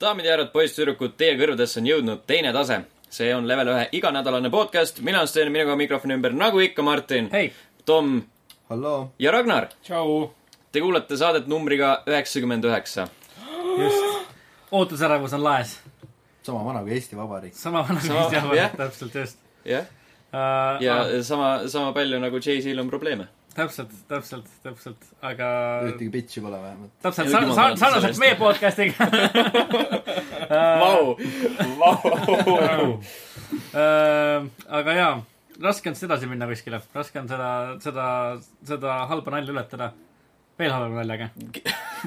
daamid ja härrad, poisssüdrukud, teie kõrvadesse on jõudnud teine tase. see on level ühe iganädalane podcast, mina olen Sten, minuga mikrofoni ümber, nagu ikka, Martin, hei, Tom ja Ragnar. tšau. Te kuulate saadet numbriga üheksakümmend üheksa. just, ootusärevus on laes. sama vana kui Eesti Vabariik. sama vana kui Sama- Eesti Vabariik täpselt just jah, uh,. ja sama, sama palju nagu Jay-Z-l on probleeme. täpselt, täpselt, täpselt, aga ühtegi bitch'i pole vähemalt. täpselt sarnaselt meie podcast'iga Vau, vau. uh,. aga jaa, raske on siis edasi minna kuskile, raske on seda, seda, seda halba nalja ületada veel halvema naljaga.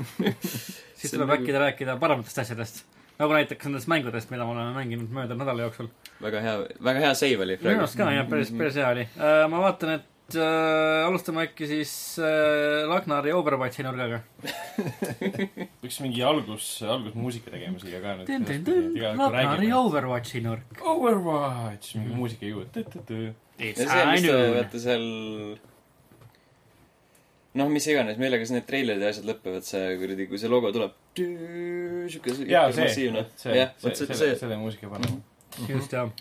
siis tuleb nagu- äkki rääkida parematest asjadest. nagu näiteks nendest mängudest, mida me oleme mänginud möödunud nädala jooksul. väga hea, väga hea save oli minu arust ka jah, päris, päris hea oli uh,. ma vaatan, et uh, alustame äkki siis uh, Lagnari Overwatchi nurgaga. võiks mingi algus, algusmuusika tegema siia ka nüüd. Lagnari Overwatchi nurk. Overwatch, mingi muusika ei jõua. ja see, mis te vaata seal noh, mis iganes, millega siis need treilerid ja asjad lõpevad, see kuradi, kui see logo tuleb. siuke jaa, see, see, see, selle, muusika panema. just jah.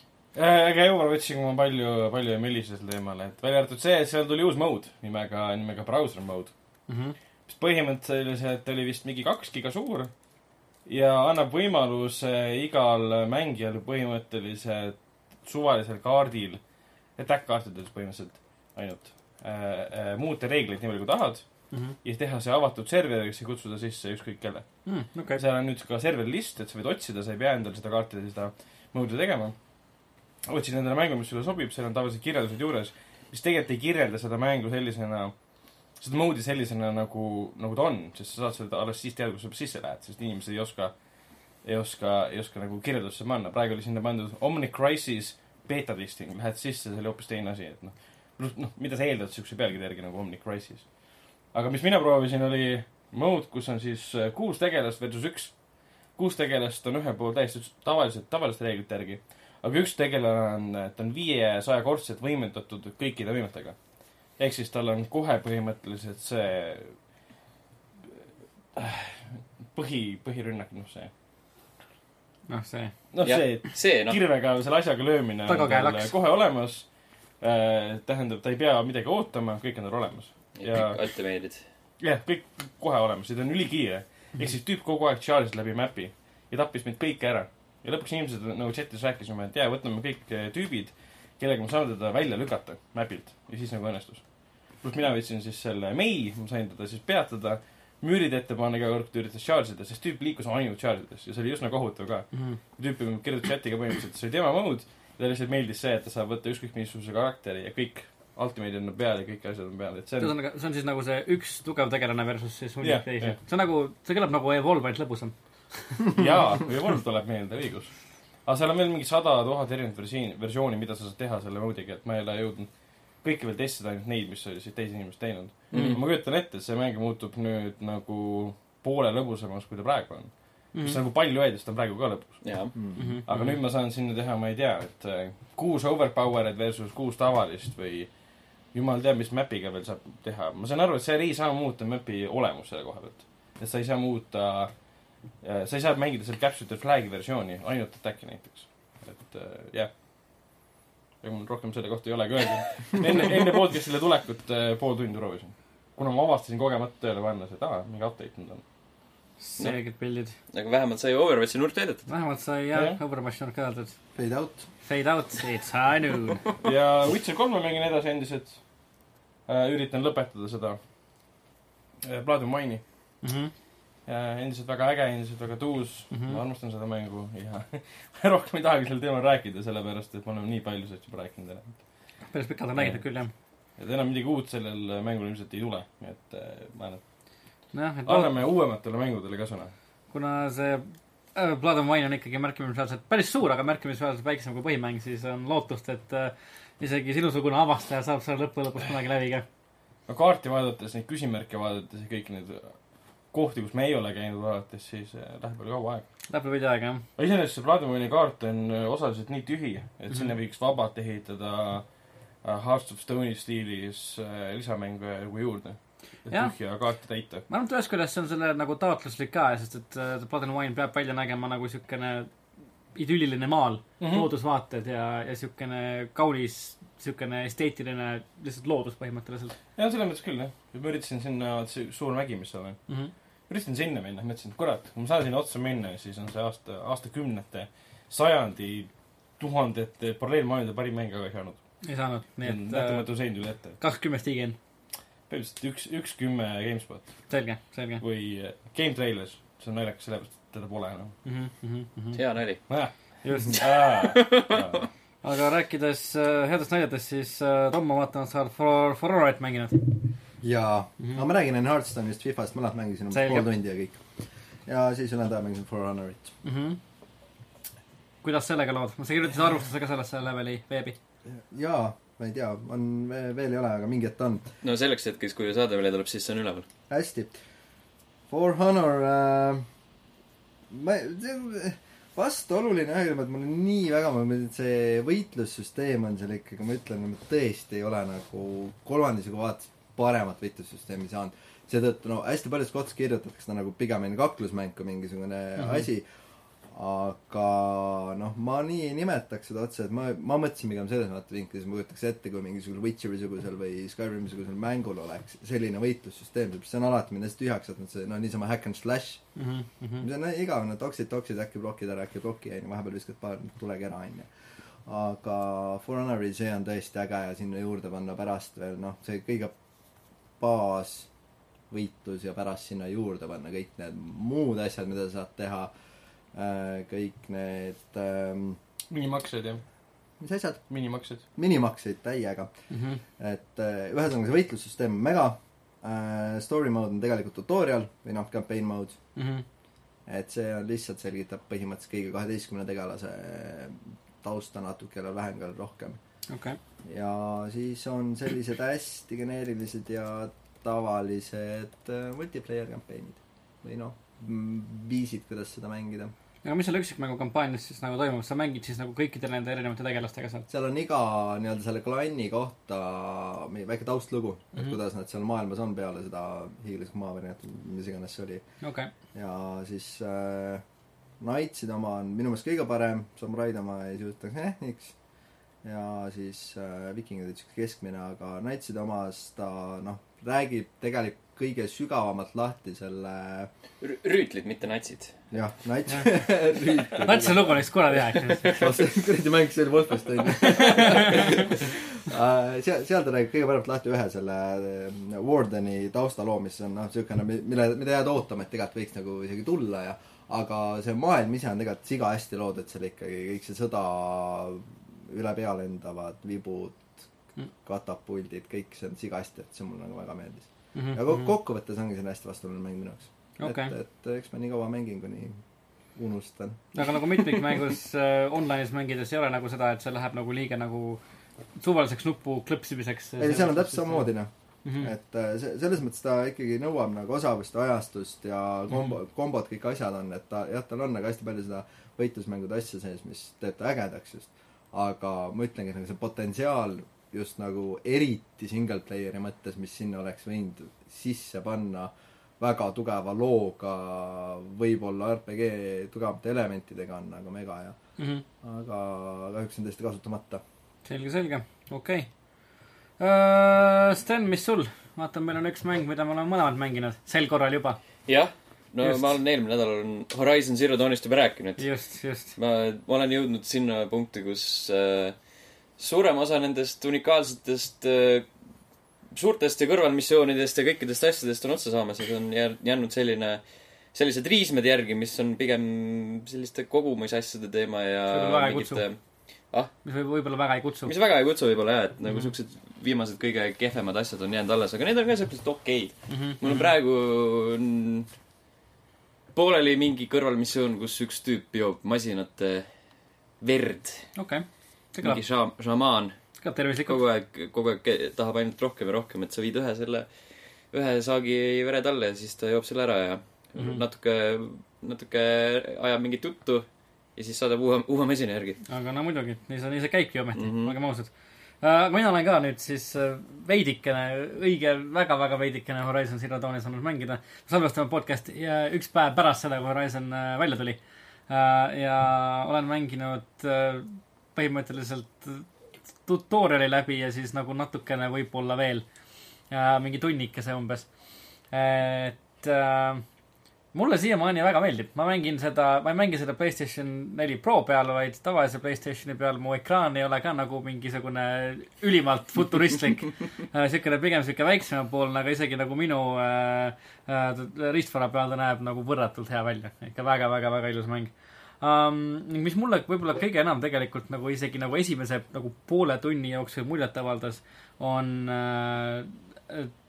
Aga Overwatchiga ma palju, palju ei mellise sel teemal, et välja arvatud see, et seal tuli uus mode nimega, nimega browser mode. Mhm. mis põhimõtteliselt oli vist mingi kaks giga suur ja annab võimaluse igal mängijal põhimõtteliselt suvalisel kaardil, attack-kaartidel põhimõtteliselt ainult äh,, äh, muuta reegleid nii palju, kui tahad Mhm. ja teha see avatud serveriks ja kutsuda sisse ükskõik kelle. okei, seal on nüüd ka serveri list, et sa võid otsida, sa ei pea endale seda kaarti, seda mode'i tegema. Otsid endale mängu, mis sulle sobib, seal on tavaliselt kirjeldused juures, mis tegelikult ei kirjelda seda mängu sellisena, seda mode'i sellisena nagu, nagu ta on, sest sa saad seda alles siis teada, kui sa sisse lähed, sest inimesed ei oska, ei oska, ei oska nagu kirjeldusse panna. praegu oli sinna pandud Omni Crisis beta testing, lähed sisse, see oli hoopis teine asi, et noh, noh, mida sa eeldad siukse pealkirja järgi nagu Omni Crisis. aga mis mina proovisin, oli mode, kus on siis äh, kuus tegelast versus üks. kuus tegelast on ühel pool täiesti tavaliselt, tavaliste reeglite järgi. Aga üks tegelane on, ta on viiesajakordselt võimendatud kõikide võimetega. ehk siis tal on kohe põhimõtteliselt see äh, põhi, põhirünnak, noh see, noh see, noh see see noh, kirvega selle asjaga löömine on Tagakäe tal kohe olemas. tähendab, ta ei pea midagi ootama, kõik on tal olemas. ja kõik ultimate'id. jah, kõik kohe olemas ja ta on ülikiire. ehk siis tüüp kogu aeg charge'is läbi map'i ja tappis meid kõiki ära. Ja lõpuks inimesed nagu chat'is rääkisime, et jaa, võtame kõik eh, tüübid, kellega me saame teda välja lükata map'ilt ja siis nagu õnnestus. pluss mina võtsin siis selle mei, ma sain teda siis peatada, müürid ette panna iga kord, kui ta üritas charge ida, sest tüüp liikus ainult charge ides. Ja see oli üsna kohutav ka. tüüp kirjutas chati ka põhimõtteliselt, see oli tema mode ja talle lihtsalt meeldis see, et ta saab võtta ükskõik missuguse karakteri ja kõik ultimate'id on peal ja kõik asjad on peal, et see on ühesõnaga, see on siis nagu see üks tugev tegelane versus siis hunnik teisi see on nagu, see kõlab nagu Evolve, ainult lõbusam. jaa, Evolve tuleb meelde, õigus. aga seal on veel mingi sada tuhat erinevat versiooni, versiooni, mida sa saad teha selle mode'iga, et ma ei ole jõudnud kõiki veel testida, ainult neid, mis olid siis teised inimesed teinud mm. -hmm. ma kujutan ette, et see mäng muutub nüüd nagu poole lõbusamaks, kui ta praegu on mm. -hmm. mis on nagu palju öelda, sest ta on praegu ka lõbus. jaa. Mhm. aga nüüd ma saan sinna teha, ma ei tea, et äh, kuus overpowered versus kuus tavalist või jumal teab, mis map'iga veel saab teha. ma saan aru, et seal ei saa muuta map'i olemust selle koha pealt. et sa ei saa muuta, sa ei saa mängida seal Capture the Flag'i versiooni, ainult attack'i näiteks. et äh, jah. ega mul rohkem selle kohta ei olegi öelda. enne, enne podcast'ile tulekut äh, pool tundi proovisin. kuna ma avastasin kogemata tööle pannes, et aa, mingi update nüüd on. selged pildid. aga vähemalt sai Overwatchi nurk täidetud. vähemalt sai jah Jah. Overwatchi nurk öeldud. Fade out. Fade out, it's high noon. ja Witcher kolme mängin edasi endiselt äh,. üritan lõpetada seda äh, Blood and Wine'i Mhm. ja endiselt väga äge, endiselt väga tuus mm. -hmm. ma armastan seda mängu ja rohkem ei tahagi sel teemal rääkida, sellepärast et me oleme nii palju sellest juba rääkinud enam. päris pikalt on räägitud küll jah. et enam midagi uut sellel mängul ilmselt ei tule, et äh, ma arvan, et anname uuematele mängudele ka sõna. kuna see äh, Blood and Wine on ikkagi märkimisväärselt, päris suur, aga märkimisväärselt väiksem kui põhimäng, siis on lootust, et äh, isegi sinusugune avastaja saab selle lõppu lõpuks kunagi läbi ka. no kaarti vaadates, neid küsimärke vaadates ja kõiki neid kohti, kus me ei ole käinud vaadates, siis äh, läheb veel kaua aega. Läheb veidi aega jah. aga iseenesest see Vladimiri kaart on äh, osaliselt nii tühi, et mm -hmm. sinna võiks vabalt ehitada äh, Hearts of Stone'i stiilis lisamänge nagu juurde. et Jah. tühja kaarte täita. ma arvan, et ühest küljest see on selle nagu taotluslik ka, sest et äh, Blood and Wine peab välja nägema nagu siukene idülliline maal mm. -hmm. loodusvaated ja, ja siukene kaunis, siukene esteetiline lihtsalt loodus põhimõtteliselt jah, selles mõttes küll jah. ma üritasin sinna, see suur mägi, mis seal on, mm. -hmm. Üritasin sinna minna, mõtlesin, et kurat, kui ma saan sinna otsa minna, siis on see aasta, aastakümnete, sajandi, tuhandete paralleelmaailmade parim mäng, aga ei saanud. ei saanud, nii et äh, nähtamatu sein tuli ette. kakskümmend IGN, põhimõtteliselt üks, üks kümme GameSpot selge, selge või äh, Game Trailers, see on naljakas sellepärast, et teda pole enam. mm. -hmm, mm -hmm. hea nali. just, aga rääkides äh, headest naljadest, siis äh, Tom, ma vaatan, sa oled For, For Honorit mänginud jaa mm, -hmm. aga ma räägin enne Hearthstone'ist, Fifast, mõlemad mängisin umbes pool tundi ja kõik. ja siis ülejäänud aja mängisin For Honorit. mm. -hmm. kuidas sellega lood? sa kirjutasid arvustuse ka sellesse leveli veebi? jaa, ma ei tea, on, veel ei ole, aga mingi hetk on. no selleks hetkeks, kui saade välja tuleb, siis see on üleval. hästi. For Honor äh,, ma, see vastuoluline aeg-ajalt, et mulle nii väga meeldib, see võitlussüsteem on seal ikkagi, ma ütlen, ma tõesti ei ole nagu kolmandisuga vaates paremat võitlussüsteemi saanud. seetõttu no hästi paljudes kohtades kirjutatakse ta nagu pigem on kaklusmäng kui mingisugune mm -hmm. asi, aga noh, ma nii ei nimetaks seda otse, et ma, ma mõtlesin pigem selles vaatevinklis, ma kujutaks ette, kui mingisugusel Witcheri-sugusel või Skyrimi-sugusel mängul oleks selline võitlussüsteem, see on alati mind hästi tühjaks jätnud, see no niisama hack and slash mm. -hmm. see on no, igavene, toksid, toksid, äkki plokid ära, äkki ploki, onju, vahepeal viskad paar tulekera, onju. aga For Honori see on tõesti äge ja sinna juurde panna pärast veel noh, see kõige baasvõitlus ja pärast sinna juurde panna kõik need muud asjad, mida sa saad teha, kõik need ähm, minimaksed jah, mis asjad, minimaksed. minimakseid täiega. Mm -hmm. et äh, ühesõnaga see võitlussüsteem on mega äh,, story mode on tegelikult tutorial või noh, campaign mode Mm -hmm. et see on lihtsalt selgitab põhimõtteliselt kõigi kaheteistkümne tegelase tausta natuke, kellel vähem, rohkem. okei, ja siis on sellised hästi geneerilised ja tavalised äh, multiplayer campaign'id või noh, viisid, kuidas seda mängida. aga mis seal üksikmängu kampaanias siis nagu toimub, sa mängid siis nagu kõikide nende erinevate tegelastega seal? seal on iga nii-öelda selle klanni kohta väike taustlugu mm, -hmm. et Mhm. kuidas nad seal maailmas on peale seda hiiglaslikku maavärinat, mis iganes see oli. okei, ja siis äh, Knightside oma on minu meelest kõige parem, Samuraid oma ei süütaks eh niks. Ja siis äh, Vikingid olid siuke keskmine, aga Knightside omas ta noh, räägib tegelikult kõige sügavamalt lahti selle rüütlid, mitte natsid. jah, rüütel. mõtlesin, see lugu oleks korra teha, eks. kuradi mäng, see oli Wolfenstein. seal, seal ta räägib kõige paremalt lahti ühe selle äh, Wardeni taustaloo, mis on noh, siukene, mille, mida jääd ootama, et tegelikult võiks nagu isegi tulla ja aga see maailm ise on tegelikult siga hästi loodud, seal ikkagi kõik see sõda, üle pea lendavad vibud Mm., katapuldid, kõik see on siga hästi, et see mulle nagu väga meeldis. Mhm, ja kok-, kokkuvõttes ongi see hästi vastuoluline mäng minu jaoks. Okei. et, et eks ma nii kaua mängin, kuni unustan. aga nagu mitmikmängus äh, online'is mängides ei ole nagu seda, et see läheb nagu liiga nagu suvaliseks nupu klõpsimiseks. ei, seal on täpselt samamoodi noh, mm. -hmm. et äh, see, selles mõttes ta ikkagi nõuab nagu osavust ja ajastust ja kombo mm, -hmm. kombod, kõik asjad on, et ta jah, tal on nagu hästi palju seda võitlusmängude asja sees, mis teeb ta ägedaks just. Aga ma ütlengi, et nagu see potentsiaal just nagu eriti single player'i mõttes, mis sinna oleks võinud sisse panna väga tugeva looga, võib-olla RPG tugevamate elementidega on nagu mega ja Mm -hmm. aga kahjuks on tõesti kasutamata. selge, selge, okei okay.. Sten, mis sul? vaata, meil on üks mäng, mida me oleme mõlemad mänginud, sel korral juba. jah, no Just. ma olen eelmine nädal Horizon Zero Dawnist juba rääkinud. just, just. ma, olen jõudnud sinna punkti, kus äh, suurem osa nendest unikaalsetest äh, suurtest ja kõrvalmissioonidest ja kõikidest asjadest on otsa saamas ja see on jää- jäänud selline, sellised riismed järgi, mis on pigem selliste kogumisasjade teema ja ei kutsu. mis võib, võib-olla väga ei kutsu. mis väga ei kutsu võib-olla jah, et nagu Mhm. siuksed viimased kõige kehvemad asjad on jäänud alles, aga need on ka siuksed okeid. mm -hmm. mul on praegu mm, pooleli mingi kõrvalmissioon, kus üks tüüp joob masinate verd. okei, see mingi šaam-, šamaan kõlab tervislikult. kogu aeg, kogu aeg tahab ainult rohkem ja rohkem, et sa viid ühe selle, ühe saagi vere talle ja siis ta joob selle ära ja mm. -hmm. natuke, natuke ajab mingit juttu ja siis saadab uue, uue masina järgi. aga no muidugi, nii see, nii see käibki ometi mm. -hmm. olgem ausad. Aga mina olen ka nüüd siis äh, veidikene, õige, väga-väga veidikene Horizon Zero Dawni saanud mängida. salvestame podcast'i üks päev pärast seda, kui Horizon äh, välja tuli. ja olen mänginud äh, põhimõtteliselt tutorial'i läbi ja siis nagu natukene võib-olla veel. mingi tunnikese umbes. et äh, mulle siiamaani väga meeldib, ma mängin seda, ma ei mängi seda Playstation neli Pro peal, vaid tavalise Playstationi peal mu ekraan ei ole ka nagu mingisugune ülimalt futuristlik. siukene pigem siuke väiksemapoolne, aga isegi nagu minu äh, äh, riistvara peal ta näeb nagu võrratult hea välja. ikka väga-väga-väga ilus mäng um,. mis mulle võib-olla kõige enam tegelikult nagu isegi nagu esimese nagu poole tunni jooksul muljet avaldas, on äh,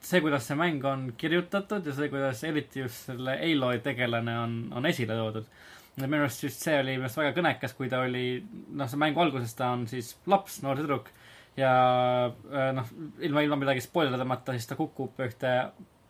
see, kuidas see mäng on kirjutatud ja see, kuidas eriti just selle Aloy tegelane on, on esile toodud. minu arust just see oli minu arust väga kõnekas, kui ta oli, noh, see mängu alguses ta on siis laps, noor tüdruk ja äh, noh, ilma, ilma midagi spoilerdamata, siis ta kukub ühte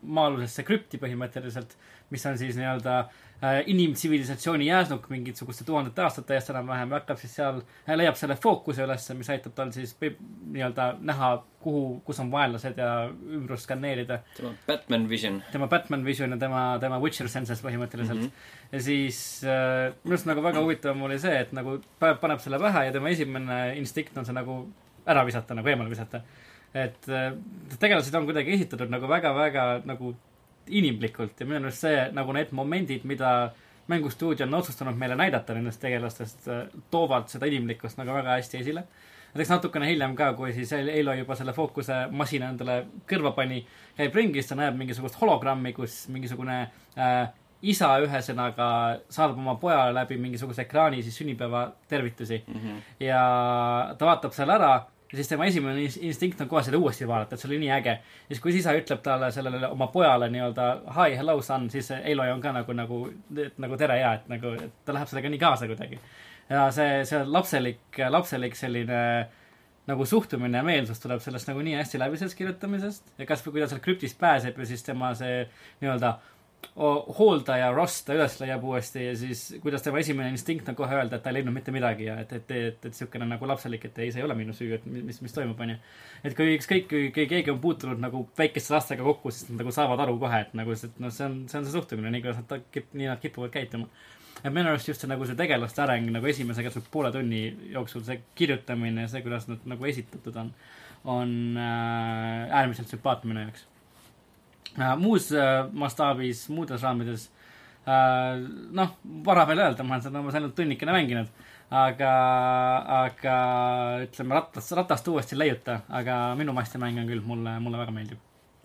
maa-alusesse krüpti põhimõtteliselt, mis on siis nii-öelda äh, inimtsivilisatsiooni jääsnuk mingisuguste tuhandete aastate eest enam-vähem ja hakkab siis seal, leiab selle fookuse ülesse, mis aitab tal siis nii-öelda näha, kuhu, kus on vaenlased ja ümbrust skaneerida. tema Batman Vision. tema Batman Vision ja tema, tema Witcher senses põhimõtteliselt mm. -hmm. ja siis äh, minu arust nagu väga huvitav oli see, et nagu paneb selle pähe ja tema esimene instinkt on see nagu ära visata, nagu eemale visata. Et äh, tegelased on kuidagi esitatud nagu väga-väga nagu inimlikult ja minu arust see nagu need momendid, mida mängustuudio on otsustanud meile näidata nendest tegelastest, toovad seda inimlikkust nagu väga hästi esile. näiteks natukene hiljem ka, kui siis Eilo juba selle fookuse masina endale kõrva pani, käib ringis, ta näeb mingisugust hologrammi, kus mingisugune äh, isa ühesõnaga saadab oma pojale läbi mingisuguse ekraani siis sünnipäeva tervitusi ja ta vaatab selle ära ja siis tema esimene ins- instinkt on kohe seda uuesti vaadata, et see oli nii äge. ja siis, kui isa ütleb talle sellele oma pojale nii-öelda hi, hello son, siis Aloy on ka nagu, nagu, nagu tere ja, et nagu, et ta läheb sellega nii kaasa kuidagi. ja see, see lapselik, lapselik selline nagu suhtumine ja meelsus tuleb sellest nagu nii hästi läbi sellest kirjutamisest ja kasvõi kui ta sealt krüptist pääseb ja siis tema see nii-öelda hooldaja Ross ta üles leiab uuesti ja siis kuidas tema esimene instinkt on kohe öelda, et ta ei leidnud mitte midagi ja et, et, et, et siukene nagu lapselik, et ei, see ei ole minu süü, et mis, mis, toimub, onju. et kui ükskõik, kui, keegi on puutunud nagu väikeste lastega kokku, siis nad nagu saavad aru kohe, et nagu see, noh, see on, see on see suhtumine, nii kuidas nad kip-, nii nad kipuvad käituma. et minu arust just see nagu see tegelaste areng nagu esimese kasvõi poole tunni jooksul, see kirjutamine ja see, kuidas nad nagu esitatud on, on äh, äärmiselt sümpaatne minu jaoks. Muus äh, mastaabis, muudes raamides äh,, noh, vara veel öelda, ma olen seda umbes ainult tunnikene mänginud, aga, aga ütleme ratast, ratast uuesti ei leiuta, aga minu mastimäng on küll, mulle, mulle väga meeldib.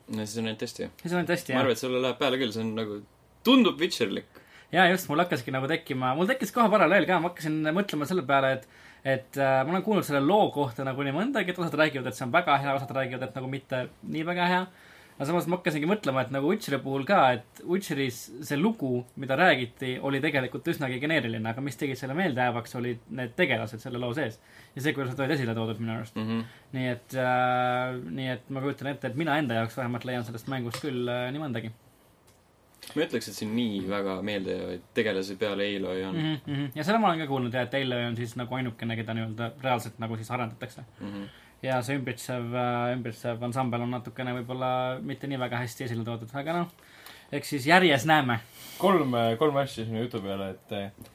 no siis on ainult hästi. see on tõesti ma hea arvan, et sulle läheb peale küll, see on nagu, tundub Witcherlik. ja just, mul hakkaski nagu tekkima, mul tekkis kohe paralleel ka, ma hakkasin mõtlema selle peale, et et äh, ma olen kuulnud selle loo kohta nagu nii mõndagi, et osad räägivad, et see on väga hea, osad räägivad, et nagu mitte nii väga hea. Aga samas ma hakkasingi mõtlema, et nagu Witcheri puhul ka, et Witcheris see lugu, mida räägiti, oli tegelikult üsnagi geneeriline, aga mis tegi selle meeldejäävaks, olid need tegelased selle loo sees. ja see, kuidas nad olid esile toodud minu arust. Mhm. nii et äh,, nii et ma kujutan ette, et mina enda jaoks vähemalt leian sellest mängust küll äh, nii mõndagi ma ei ütleks, et siin nii väga meeldejäävaid tegelasi peale Aloy on mm. -hmm. ja seda ma olen ka kuulnud ja, et Aloy on siis nagu ainukene, keda nii-öelda reaalselt nagu siis arendatakse. mm. -hmm. Ja see ümbritsev, ümbritsev ansambel on natukene võib-olla mitte nii väga hästi esile toodud, aga noh, eks siis järjes näeme. kolm, kolm asja sinu jutu peale, et eh,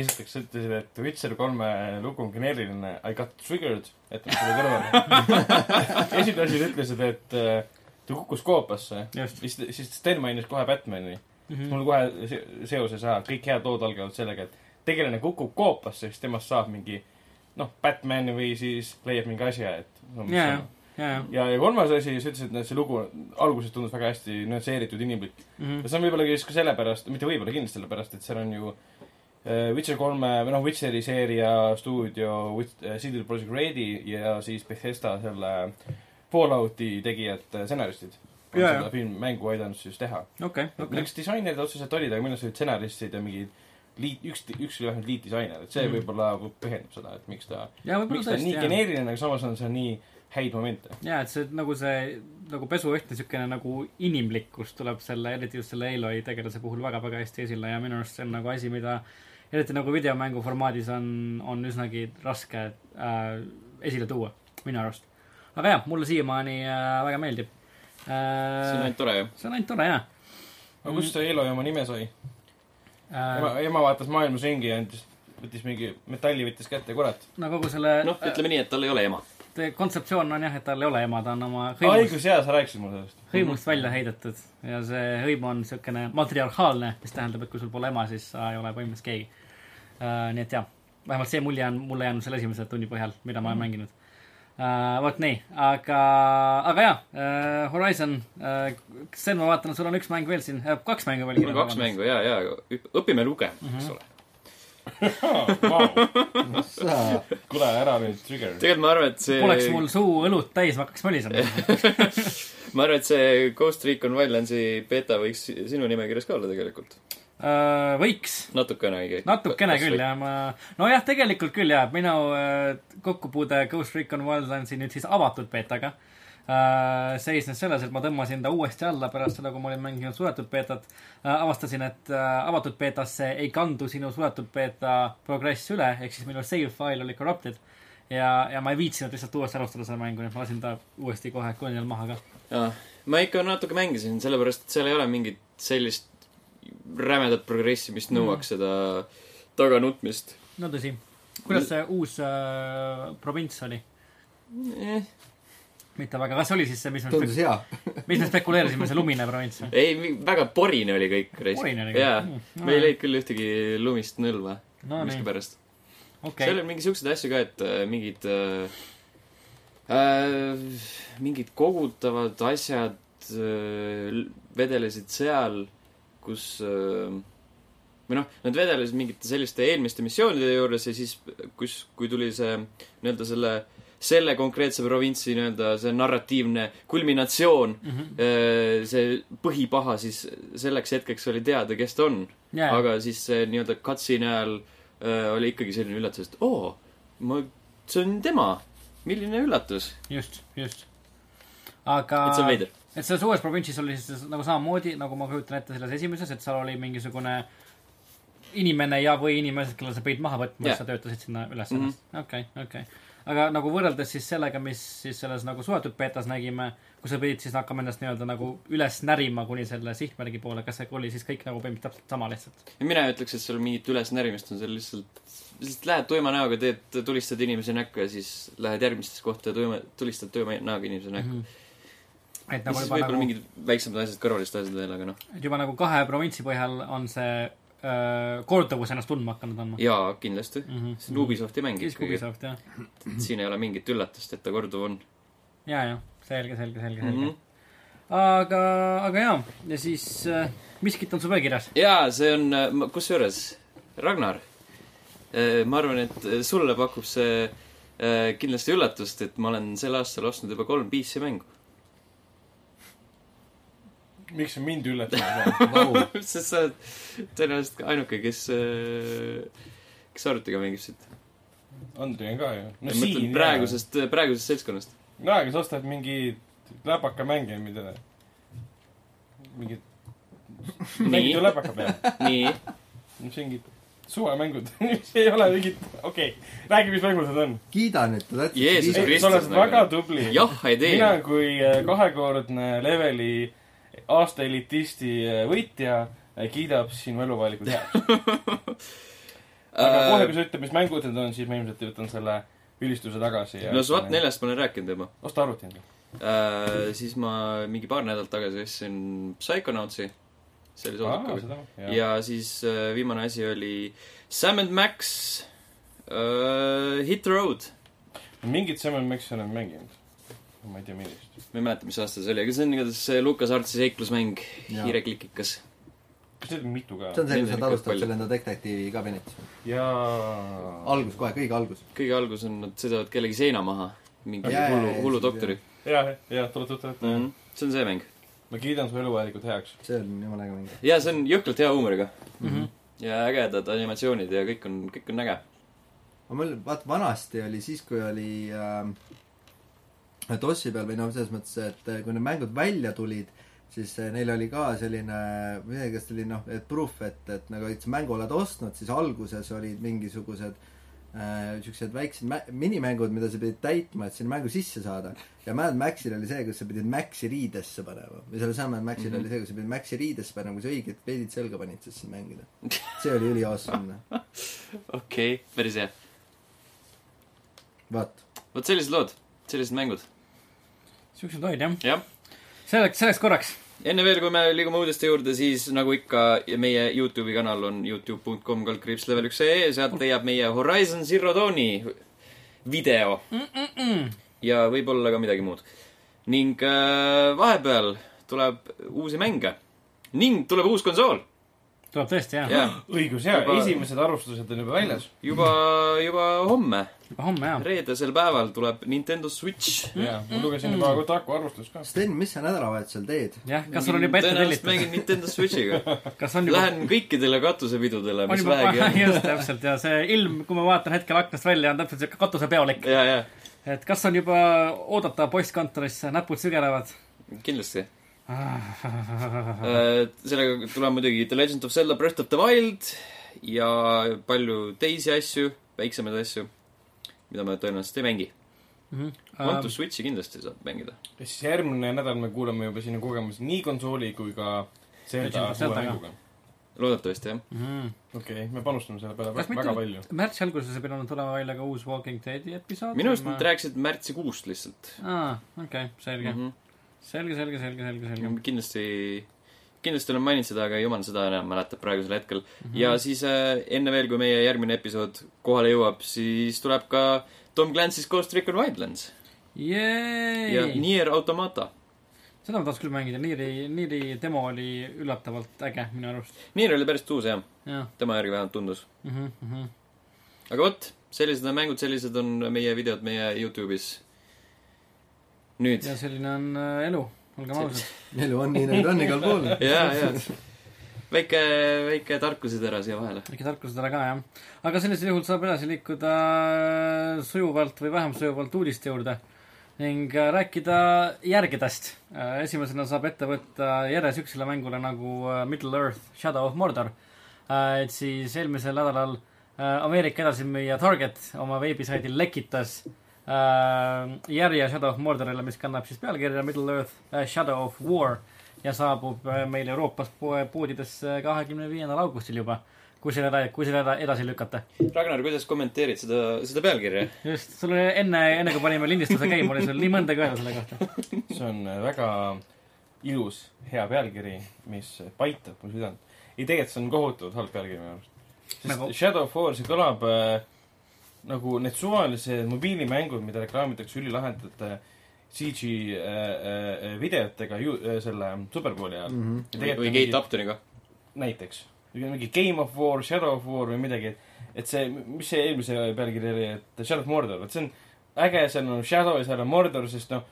esiteks ütlesid, et Witcher kolme lugu on geneeriline I got triggered, jätame selle kõrvale. esimene asi, ütlesid, et ta kukkus koopasse. siis, siis Sten mainis kohe Batman'i mm. mm.. -hmm. mul kohe se- seoses, kõik head lood algavad sellega, et tegelane kukub koopasse, siis temast saab mingi noh, Batman või siis leiab mingi asja, et no, ja, see ja ja, kolmas asi, sa ütlesid, et see lugu alguses tundus väga hästi nüansseeritud, inimlik. mm. -hmm. ja see on võib-olla siis ka sellepärast, mitte võib-olla, kindlasti sellepärast, et seal on ju äh, Witcher kolme või noh, Witcheri seeria stuudio Wit- äh, CD Projekt Redi ja siis Bethesda selle Fallouti tegijad, stsenaristid. on Jaa, seda jah. film, mängu aidanud siis teha. okei, okei. milleks disainerid otseselt olid, aga arust olid stsenaristid ja mingid liit, üks, üks oli vähemalt liitdisainer, et see Mhm. võib-olla põhjendab seda, et miks ta, miks ta on tõesti, nii jah. geneeriline, aga samas on seal nii häid momente. ja, et see nagu see nagu pesuõhtne siukene nagu inimlikkus tuleb selle, eriti just selle Aloy tegelase puhul väga-väga hästi esile ja minu arust see on nagu asi, mida eriti nagu videomängu formaadis on, on üsnagi raske äh, esile tuua, minu arust. aga jah, mulle siiamaani äh, väga meeldib see on äh,. ainult tore ju. see on ainult tore jah aga kust see Eloy oma nime sai? ema, äh,. ema vaatas maailmas ringi ja andis, võttis mingi metalli võttis kätte, kurat. no kogu selle noh, ütleme nii, et tal ei ole ema. äh, kontseptsioon on jah, et tal ei ole ema, ta on oma hõimust, õigus, jaa, sa rääkisid mulle sellest. hõimust välja heidetud ja see hõim on niisugune matriarhaalne, mis tähendab, et kui sul pole ema, siis sa ei ole põhimõtteliselt keegi äh,. nii et jah, vähemalt see mulje on mulle jäänud selle esimese tunni põhjal, mida ma olen mänginud uh,. vot nii, aga, aga jaa uh,, Horizon uh,, Sten, ma vaatan, sul on üks mäng veel siin uh,, kaks mängu veel mul on kaks. mängu ja, ja õpime lugema, eks ole. Vau, sa, kuule ära nüüd, Trigger. tegelikult ma arvan, et see oleks mul suu õlut täis, ma hakkaks mölisema ma arvan, et see Ghost Recon Wildlandsi beeta võiks sinu nimekirjas ka olla tegelikult. uh,. võiks natukenegi. natukene küll. jah, ma, nojah, tegelikult küll jah, minu äh, kokkupuude Ghost Recon Wildlandsi nüüd siis avatud beetaga äh, seisnes selles, et ma tõmbasin ta uuesti alla pärast seda, kui ma olin mänginud suletud beetat äh,. avastasin, et äh, avatud beetasse ei kandu sinu suletud beeta progress üle, ehk siis minu save file oli corrupted. ja, ja ma ei viitsinud lihtsalt uuesti alustada seda mängu, nii et ma lasin ta uuesti kohe konjal maha ka. ma ikka natuke mängisin, sellepärast et seal ei ole mingit sellist rämedat progressi, mis nõuaks seda taganutmist no tõsi. kuidas see uus äh, provints oli? eh,. mitte väga, kas oli siis see, mis me tundus hea. mis me spekuleerisime, see lumine provints või? ei, väga porine oli kõik. Porine oli kõik? jaa Mm,, me ei leidnud küll ühtegi lumist nõlva no miskipärast. okei seal oli mingi siukseid asju ka, et äh, mingid äh, äh,, mingid kogutavad asjad äh, vedelesid seal, kus äh, või noh, nad vedelesid mingite selliste eelmiste missioonide juures ja siis, kus, kui tuli see nii-öelda selle, selle konkreetse provintsi nii-öelda see narratiivne kulminatsioon, mm. -hmm. see põhipaha siis selleks hetkeks oli teada, kes ta on. Yeah. aga siis see nii-öelda cutscene'i ajal äh, oli ikkagi selline üllatus, et oo, ma, see on tema, milline üllatus. just, just. aga et see on veider. Et selles uues provintsis oli siis nagu samamoodi, nagu ma kujutan ette selles esimeses, et seal oli mingisugune inimene ja, või inimesed, kelle sa pidid maha võtma yeah., sa töötasid sinna üles Mhm. okei, okei. aga nagu võrreldes siis sellega, mis siis selles nagu suletud betas nägime, kus sa pidid siis hakkama ennast nii-öelda nagu üles närima kuni selle sihtmärgi poole, kas see oli siis kõik nagu põhimõtteliselt täpselt sama lihtsalt? mina ei ütleks, et seal mingit ülesnärimist on, seal lihtsalt, lihtsalt lähed tuima näoga, teed, tulistad inimese näkku ja siis lähed järgmistesse kohta ja tuima, tulistad tuima näoga inimese näkku mm. Et nagu juba nagu, mingid väiksemad asjad, kõrvalised asjad veel, aga noh. et juba nagu kahe provintsi põhjal on see öö, korduvus ennast tundma hakanud andma. jaa, kindlasti. mm -hmm. on Ubisofti mäng siis Ubisoft jah, siin ei ole mingit üllatust, et ta korduv on ja, ja selge, selge, selge, mm. selge -hmm.. aga, aga jaa, ja siis äh, miskit on sul veel kirjas? jaa, see on, kusjuures, Ragnar, ma arvan, et sulle pakub see äh, kindlasti üllatust, et ma olen sel aastal ostnud juba kolm PC mängu. Miks sa mind üllatad? Vau, sest sa oled tõenäoliselt ainuke, kes, kes arvutiga mängib siit. Andrei on ka ju. ma mõtlen. praegusest, praegusest seltskonnast. no aga sa ostad mingi läpaka mänge, mida, mängid ju, läpaka peal. nii, mis mingid suvemängud, ei ole mingid, okei okay., räägi, mis mängud need on. kiida nüüd teda ette. Jeesus ei, Kristus, sa oled nagu- väga tubli. jah, ei tee mina. kui äh, kahekordne leveli aasta elitisti äh, võitja äh, kiidab sinu eluvalikud heaks. aga kohe, kui sa ütled, mis mängud need on, siis ma ilmselt võtan selle ülistuse tagasi. no SWAT. neljast ma olen rääkinud juba osta arvuti endale. uh,. siis ma mingi paar nädalat tagasi ostsin Psychonautsi. see oli sooduk ka. ja, ja siis uh, viimane asi oli Sam and Max uh, Hit Road. mingit Sam Maxi olen mänginud. Ma ei tea, millist. ma ei mäleta, mis aasta see oli, aga see on igatahes see Lukas Artsi seiklusmäng, Jaa. hiireklikikas. kas neid on mitu ka see? on see, kus on nad alustavad selle enda detektiivi kabinetis. jaa. algus kohe, kõige algus. kõige algus on, nad sõidavad kellegi seina maha. mingi Jaa, jaa, hullu jaa,, hullu jaa. doktori. jah, jah, tuleb tuttav ette. -hmm. see on see mäng. ma kiidan su eluvalikud heaks. see on jumala äge mäng. ja see on jõhkralt hea huumoriga. Mm -hmm. ja ägedad animatsioonid ja kõik on, kõik on äge. aga mul, vaata vanasti oli siis, kui oli äh, DOS-i peal või noh, selles mõttes, et äh, kui need mängud välja tulid, siis äh, neil oli ka selline, tea, kas oli noh, et proof, et, et nagu, et sa mängu oled ostnud, siis alguses olid mingisugused äh, siuksed väiksed mä- minimängud, mida sa pidid täitma, et sinna mängu sisse saada. ja mäletad, Maxil oli see, kus sa pidid Maxi riidesse panema või selle sama Maxil mm -hmm. oli see, kus sa pidid Maxi riidesse panema, kui sa õiged kleidid selga panid, siis saad mängida. see oli üliawesome, okei okay,, päris hea. vaat. vot sellised lood, sellised mängud. Siuksed olid jah. jah, selleks, selleks korraks. enne veel, kui me liigume uudiste juurde, siis nagu ikka, meie Youtube'i kanal on Youtube.com kaldkriips level üks ee, sealt leiab meie Horizon Zero Dawni video Mm -mm. ja võib-olla ka midagi muud. ning äh, vahepeal tuleb uusi mänge ning tuleb uus konsool. Tuleb tõesti jah ja., jaa, õigus, jaa Juba-, esimesed arvustused on juba väljas. juba, juba homme, juba homme jah. reedesel päeval tuleb Nintendo Switch. jaa, ma lugesin juba Kotaku arvustust ka. Sten, mis sa nädalavahetusel teed? jah, kas sul on juba ette tõenäoliselt tellitud? mängin Nintendo Switchiga. kas on juba Lähen kõikidele katusepidudele, mis juba vähegi, on. just täpselt ja see ilm, kui ma vaatan hetkel aknast välja, on täpselt siuke katusepeolik. ja, ja, et kas on juba oodata postkontorisse, näpud sügelevad? kindlasti. Sellega tuleb muidugi The Legend of Zelda Breath of the Wild ja palju teisi asju, väiksemaid asju, mida me tõenäoliselt ei mängi. Mhm. One to Switchi kindlasti saab mängida. ja siis järgmine nädal me kuuleme juba sinu kogemusi nii konsooli kui ka Zelda uue mänguga. loodetavasti jah. okei okay,, me panustame selle peale väga, väga palju. märtsi alguses ei pidanud tulema välja ka uus Walking Deadi episood? minu arust nad rääkisid märtsikuust lihtsalt aa, okei okay,, selge mm. mm. -hmm. selge, selge, selge, selge, selge. kindlasti, kindlasti olen maininud seda, aga jumal seda enam mäletab praegusel hetkel mm. -hmm. ja siis äh, enne veel, kui meie järgmine episood kohale jõuab, siis tuleb ka Tom Clancy's Ghost Recon Wildlands ja Nier Automata. seda ma tahaks küll mängida, Niiri, Niiri demo oli üllatavalt äge minu arust. Nier oli päris tuus jah, jah tema järgi vähemalt tundus. mm. mm -hmm. aga vot, sellised on mängud, sellised on meie videod meie Youtube'is. nüüd. ja selline on äh, elu, olgem ausad. elu on nii, nagu ta on igal pool. ja, ja väike, väike tarkusetera siia vahele. väike tarkusetele ka, jah. aga sellisel juhul saab edasi liikuda äh, sujuvalt või vähem sujuvalt uudiste juurde ning äh, rääkida järgedest. esimesena saab ette võtta järje siuksele mängule nagu Middle Earth Shadow of Mordor. et siis eelmisel nädalal Ameerika edasimüüja Target oma veebisaidil lekitas äh, järje Shadow of Mordorile, mis kannab siis pealkirja Middle Earth äh, Shadow of War ja saabub äh, meil Euroopas poodidesse kahekümne viiendal augustil juba, kui selle, kui selle edasi lükata. Ragnar, kuidas kommenteerid seda, seda pealkirja? just, sul oli enne, enne kui panime lindistuse käima, oli sul nii mõndagi öelda selle kohta. see on äh, väga ilus, hea pealkiri, mis paitab mu südant. ei, tegelikult see on kohutavalt halb pealkiri minu arust. sest nagu... Shadow of War, see kõlab äh, nagu need suvalised mobiilimängud, mida reklaamitakse ülilahedate CG äh, äh, videotega ju, äh, selle Superbowli ajal mm. -hmm. või Gate Uptoniga? näiteks. mingi Game of War, Shadow of War või midagi, et see, mis see eelmise pealkiri oli, et Shadow of Mordor, et see on äge, seal on Shadow ja seal on Mordor, sest noh,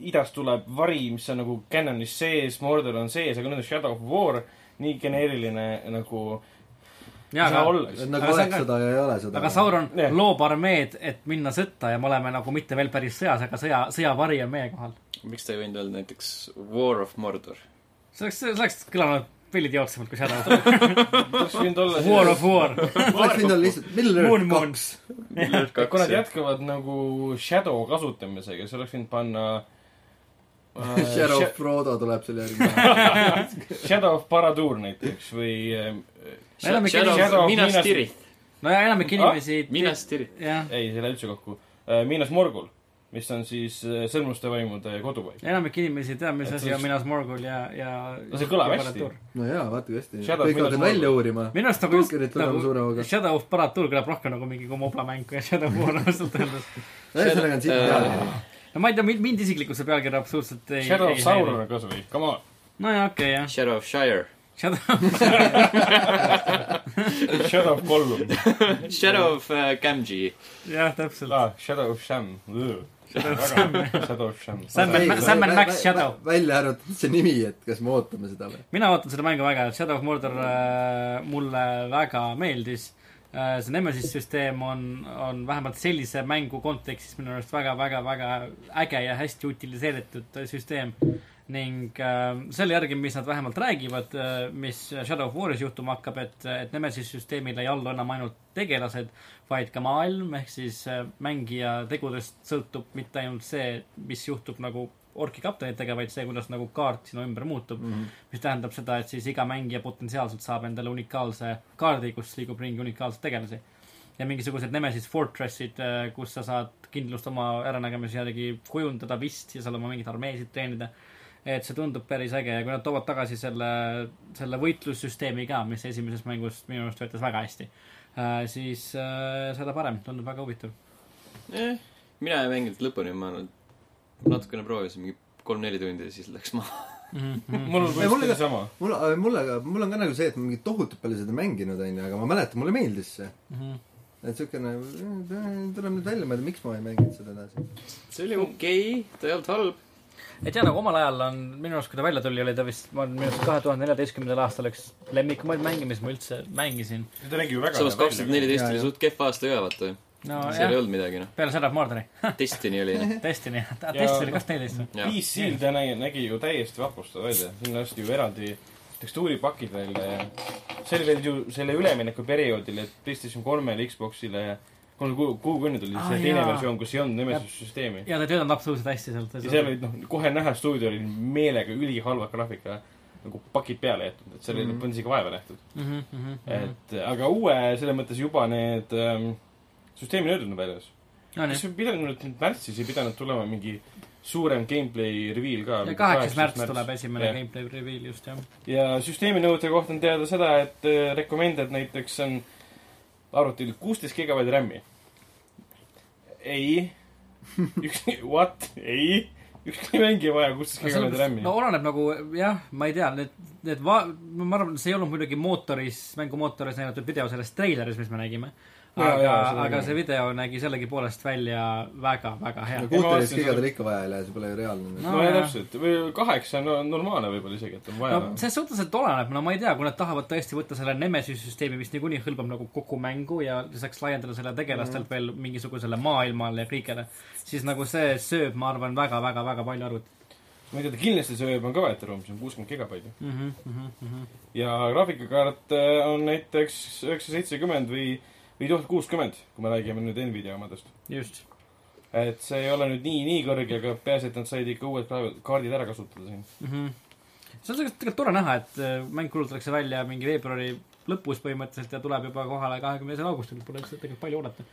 idast tuleb vari, mis on nagu canonis sees, Mordor on sees, aga nüüd on Shadow of War nii geneeriline nagu jaa, aga, olla. nagu Aga oleks seda ja ei ole seda. aga Sauron Jah. loob armeed, et minna sõtta ja me oleme nagu mitte veel päris sõjas, aga sõja, sõjavari on meie kohal. miks ta ei võinud öelda näiteks War of Mordor? see oleks, see oleks kõlanud veel idiootsemalt kui Shadow of War. oleks War of War. oleks võinud olla lihtsalt Middle Moon Earth Moon. kaks. kui nad jätkavad nagu Shadow kasutamisega, siis oleks võinud panna äh, Shadow Sha- of Frodo tuleb selle järgi. Shadow of Barad-dûr näiteks või Minas Tirith. no ja enamik inimesi Minas Tirith. ei, see ei lähe üldse kokku äh,. Minas Morgul, mis on siis äh, sõrmuste vaimude kodupaik. enamik inimesi ei tea, mis asi on Minas Morgul ja, ja No see kõlab hästi.. no jaa, vaata kui hästi. Kõik hakkavad välja uurima. minu arust nagu just nagu. Shadow of Barad-dûr kõlab rohkem nagu mingi Mobla mäng kui Shadow of War ausalt öeldes. ühesõnaga on siit pealkiri. no ma ei tea, mind isiklikult see pealkiri absoluutselt ei Shadow of ei Sauron on kasvõi, come on. nojah, okei okay, jah. Shadow of Shire. Shadow, Shadow of Gollum Shadow of uh, Gamgee. jah, täpselt. ah,, Shadow of Sham. Shadow of Sham. Sam and- Sam and Max Shadow. välja arvatud see nimi, et kas me ootame seda või? mina ootan seda mängu väga, Shadow of Mordor äh, mulle väga meeldis äh,. see Nemesis süsteem on, on vähemalt sellise mängu kontekstis minu arust väga, väga, väga äge ja hästi utiliseeritud äh, süsteem. Ning äh, selle järgi, mis nad vähemalt räägivad äh,, mis Shadow of War'is juhtuma hakkab, et, et Nemesis süsteemil ei allu enam ainult tegelased, vaid ka maailm, ehk siis äh, mängija tegudest sõltub mitte ainult see, mis juhtub nagu orki kaptenitega, vaid see, kuidas nagu kaart sinu ümber muutub mm. -hmm. mis tähendab seda, et siis iga mängija potentsiaalselt saab endale unikaalse kaardi, kus liigub ringi unikaalseid tegelasi. ja mingisugused Nemesis Fortressid, kus sa saad kindlust oma äranägemise järgi kujundada vist ja seal oma mingeid armeesid treenida. Et see tundub päris äge ja kui nad toovad tagasi selle, selle võitlussüsteemi ka, mis esimeses mängus minu arust töötas väga hästi, siis äh, seda parem, tundub väga huvitav. eh, mina ei mänginud lõpuni, ma natukene proovisin, mingi kolm-neli tundi ja siis läks maha. mul on Ei, mulle põhimõtteliselt ka- sama. mul, mulle ka, mul on ka nagu see, et ma mingi tohutult palju seda mänginud, onju, aga ma mäletan, mulle meeldis see. et siukene, tuleb nüüd välja mõelda, miks ma ei mänginud seda edasi. see oli okei okay,, ta ei olnud halb. Et jaa, nagu omal ajal on, minu arust, kui ta välja tuli, oli ta vist, ma minu arust kahe tuhande neljateistkümnendal aastal üks lemmikumaid mänge, mis ma üldse mängisin. ta nägi ju väga samas kaks tuhat neliteist oli suht kehv aasta ka, vaata. no seal ei olnud midagi, noh. peale Shadow of Mordori. Destiny oli, noh. Destiny, Ja Destiny oli kaks neliteist või? PC-l ta nägi, nägi ju täiesti vapustav välja, siin lasti ju eraldi tekstuuripakid välja ja see oli veel ju selle üleminekuperioodil, et PlayStation kolmele, Xboxile ja kolm kuu, kuuekümne tuli Ah, see teine versioon, kus ei olnud Nemesis süsteemi. ja ta ei töötanud absoluutselt hästi sealt. ja seal olid noh, kohe näha, stuudio oli meelega ülihalva graafika nagu pakid peale jäetud, et seal oli Mhm. mm. isegi vaeva nähtud. mm. -hmm. et aga uue, selles mõttes juba need ähm, süsteemi nöörid on väljas. no kas pidanud nüüd märtsis ei pidanud tulema mingi suurem gameplay reveal ka? ja kaheksas märts tuleb esimene Jah. gameplay reveal just jah. ja süsteemi nõuete kohta on teada seda, et äh, recommended näiteks on arvutil kuusteist gigabaiti RAM-i. ei, üks, what, ei, ükski mäng ei vaja kuusteist gigabaiti RAM-i no oleneb nagu jah, ma ei tea, need, need va-, ma arvan, see ei olnud muidugi mootoris, mängumootoris näidatud video sellest treileris, mis me nägime. Aga aga see video nägi sellegipoolest välja väga, väga hea kuuteist gigadel seda- ikka vaja ei lähe, see pole ju reaalne. No no ja täpselt, või kaheksa on no, normaalne võib-olla isegi, et on vaja no selles suhtes, et oleneb, no ma ei tea, kui nad tahavad tõesti võtta selle Nemesis süsteemi, mis niikuinii hõlmab nagu kogu mängu ja lisaks laiendada selle tegelastelt Mhm. veel mingisugusele maailmale ja kõigele, siis nagu see sööb, ma arvan, väga-väga-väga palju arvutit ma ei tea, ta kindlasti sööb, on kõvasti ruum, see on kuuskümmend gigabaiti. mm. -hmm, mm -hmm. ja graafikakaart äh, on näiteks üheksa seitsekümmend või, või tuhat kuuskümmend, kui me räägime nüüd Nvidia omadest. just. et see ei ole nüüd nii, nii kõrge, aga peaasi, et nad said ikka uued ka- kaardid ära kasutada siin. mm. -hmm. see on tegelikult tore näha, et äh, mäng kuulutatakse välja mingi veebruari lõpus põhimõtteliselt ja tuleb juba kohale kahekümne esimesel augustil, pole üldse tegelikult palju oodata.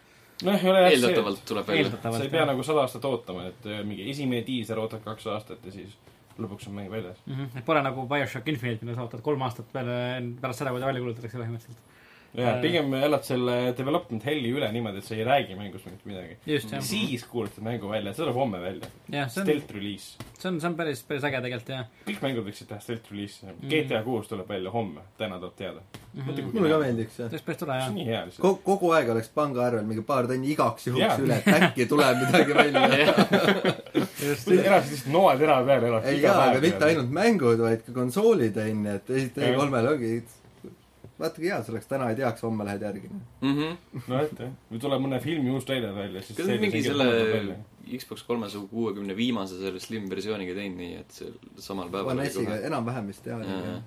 noh, ei ole jah see, eeldatavalt tuleb välja. sa ei pea. nagu sada aastat ootama, et äh, mingi esimene diiser ootad kaks aastat ja siis lõpuks on mäng väljas. Mm -hmm. et pole nagu BioShock Infinite, mida sa ootad kolm aastat peale, pärast seda, kui ta välja kuulutatakse põhimõtteliselt. Ja Äh. pigem elad selle development hell'i üle niimoodi, et sa ei räägi mängust mitte midagi. jah. siis kuulutad mängu välja, see tuleb homme välja. jah, see on, Stealth release. see on, see on päris, päris äge tegelikult, jah kõik mängud võiksid teha stealth release'i Mm.. GTA kuus tuleb välja homme, täna tuleb teada. mm. -hmm. mulle ka meeldiks jah see. oleks päris tore, see jah on. nii hea lihtsalt. kogu, kogu aeg oleks pangaarvel mingi paar tonni igaks juhuks Jaa. üle, et äkki tuleb midagi välja. elasid lihtsalt noa tera peal, ei jaa, aga mitte ainult mängud, vaid ka konsoolid onju, et esiteks Jah. kolmel ongi vaata kui hea see oleks, täna ei teaks, homme lähed järgi. mhmh. nojah, jah. või tuleb mõne filmi uus treiler välja, siis kas nad mingi selle Xbox kolmesaja kuuekümne viimase selle slim versiooniga teinud nii, et see samal päeval One S-iga enam-vähem vist jah. Jaa.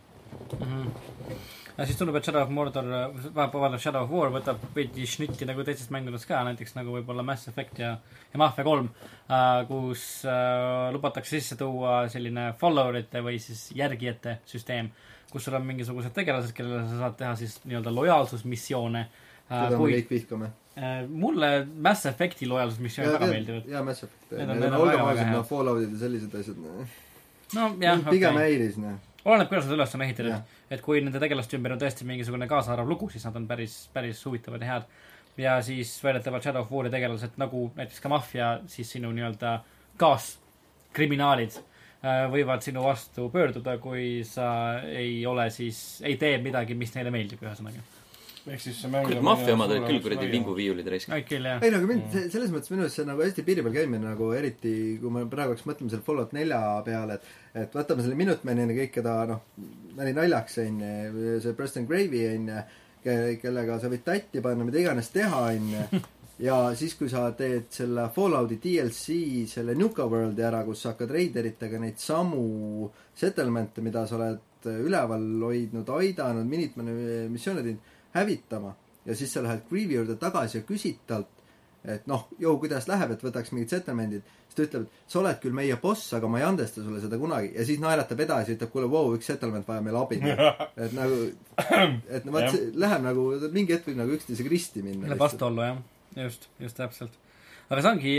ja siis tundub, et Shadow of Mordor, vabandust, Shadow of War võtab veidi šnitti nagu teistest mängudest ka, näiteks nagu võib-olla Mass Effect ja, ja Mafia kolm äh,, kus äh, lubatakse sisse tuua selline follower'ite või siis järgijate süsteem, kus sul on mingisugused tegelased, kellele sa saad teha siis nii-öelda lojaalsusmissioone äh, seda. me kõik vihkame. äh, mulle Mass Effecti lojaalsusmissioonid väga meeldivad. jaa, Mass Effect. Need on- olgem ausad, noh, Falloutid ja sellised asjad, noh. no jah, pigem okei. häiris, noh. oleneb, kuidas nad üles on ehitatud et kui nende tegelaste ümber on tõesti mingisugune kaasaarv lugu, siis nad on päris, päris huvitavad ja head. ja siis väidetavalt Shadow of War'i tegelased nagu näiteks ka Mafia, siis sinu nii-öelda kaaskriminaalid äh, võivad sinu vastu pöörduda, kui sa ei ole siis, ei tee midagi, mis neile meeldib, ühesõnaga. ehk siis see mäng kurat, maffia omad olid küll kuradi. vinguviiulid raisk. ei no aga mind selles mõttes minu arust see on nagu hästi piiri peal käimine nagu eriti kui me praegu hakkas mõtlema selle Fallout nelja peale, et et võtame selle Minuteman'i ja kõik, keda noh, nali naljaks onju, see Preston Gravy onju, kellega sa võid tatti panna, mida iganes teha onju, ja siis, kui sa teed selle Fallouti DLC selle Nuka Worldi ära, kus sa hakkad reideritega neid samu settlement'e, mida sa oled üleval hoidnud, aidanud, Minutemani missioone teinud, hävitama ja siis sa lähed Grievi juurde tagasi ja küsid talt, et noh, jõu, kuidas läheb, et võtaks mingid settlement'id, siis ta ütleb, et sa oled küll meie boss, aga ma ei andesta sulle seda kunagi ja siis naeratab edasi ja ütleb, kuule, vau, üks settlement vajab meil abi. et nagu, et no vot läheb nagu, mingi hetk võib nagu üksteisega risti minna. Läheb vastuollu, jah. just, just täpselt. Aga see ongi,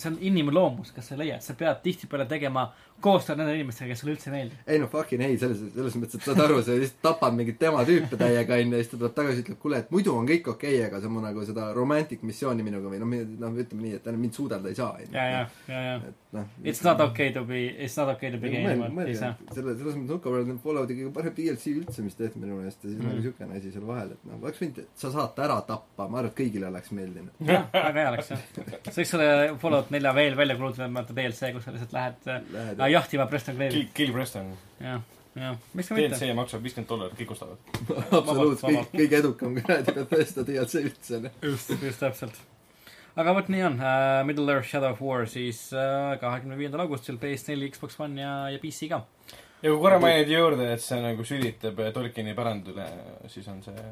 see on inimloomus, kas sa ei leia, et sa pead tihtipeale tegema koostööd nende inimestega, kes sulle üldse ei meeldi. ei noh, fucking ei, selles, selles mõttes, et saad aru, sa lihtsalt tapad mingit tema tüüpe täiega, onju, ja siis ta tuleb tagasi, ütleb, kuule, et muidu on kõik okei okay,, aga sa mu nagu seda romantic missiooni minuga või noh, noh, ütleme nii, et mind suudelda ei saa, onju. ja, ja, ja, ja. et noh. It's not okay to be, it's not okay to be gay anymore, ei saa. selle, selles mõttes Nuka World on Fallouti kõige parem DLC üldse, mis tehti minu meelest ja siis Mm. nagu siukene asi seal vahel, et noh, oleks võinud, sa saad ta ära tappa, ma arvan, et kõigile oleks meeldinud. jah, väga hea oleks jah. See võiks olla Fallout nelja veel välja kuulutamata DLC, kus sa lihtsalt lähed Lähed äh, jahtima Preston Clave'i. Kill, Kill Preston. jah, jah, miks ka mitte. DLC maksab viiskümmend dollarit, kõik ostavad. absoluutselt, kõik, kõige edukam kuradi Bethesda DLC üldse, noh. just, just täpselt. aga vot nii on uh,, Middle Earth Shadow of War siis kahekümne viiendal augustil PS4, Xbox One ja, ja PC ka. ja kui korra mainida juurde, et see nagu sülitab Tolkieni pärandile, siis on see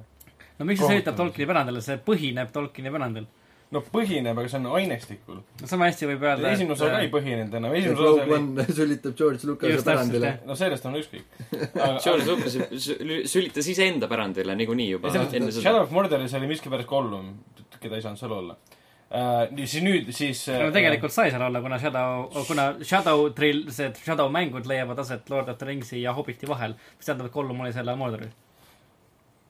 no miks see sõitab Tolkieni põrandale, see põhineb Tolkieni põrandil. No põhineb, aga see on ainestikul. no sama hästi võib öelda, esimene osa ka ei põhinenud enam, esimene osa oli, sülitab George Lucas'e pärandile no sellest on ükskõik. George Lucas sü- sülitas iseenda pärandile niikuinii juba. Shadow of Mordoris oli miskipärast Gollum, keda ei saanud seal olla uh,. nii, siis nüüd, siis no tegelikult sai seal olla, kuna Shadow, kuna Shadow trill, see Shadow mängud leiavad aset Lord of the Ringsi ja Hobbiti vahel, mis tähendab, et Gollum oli selle Mordoris.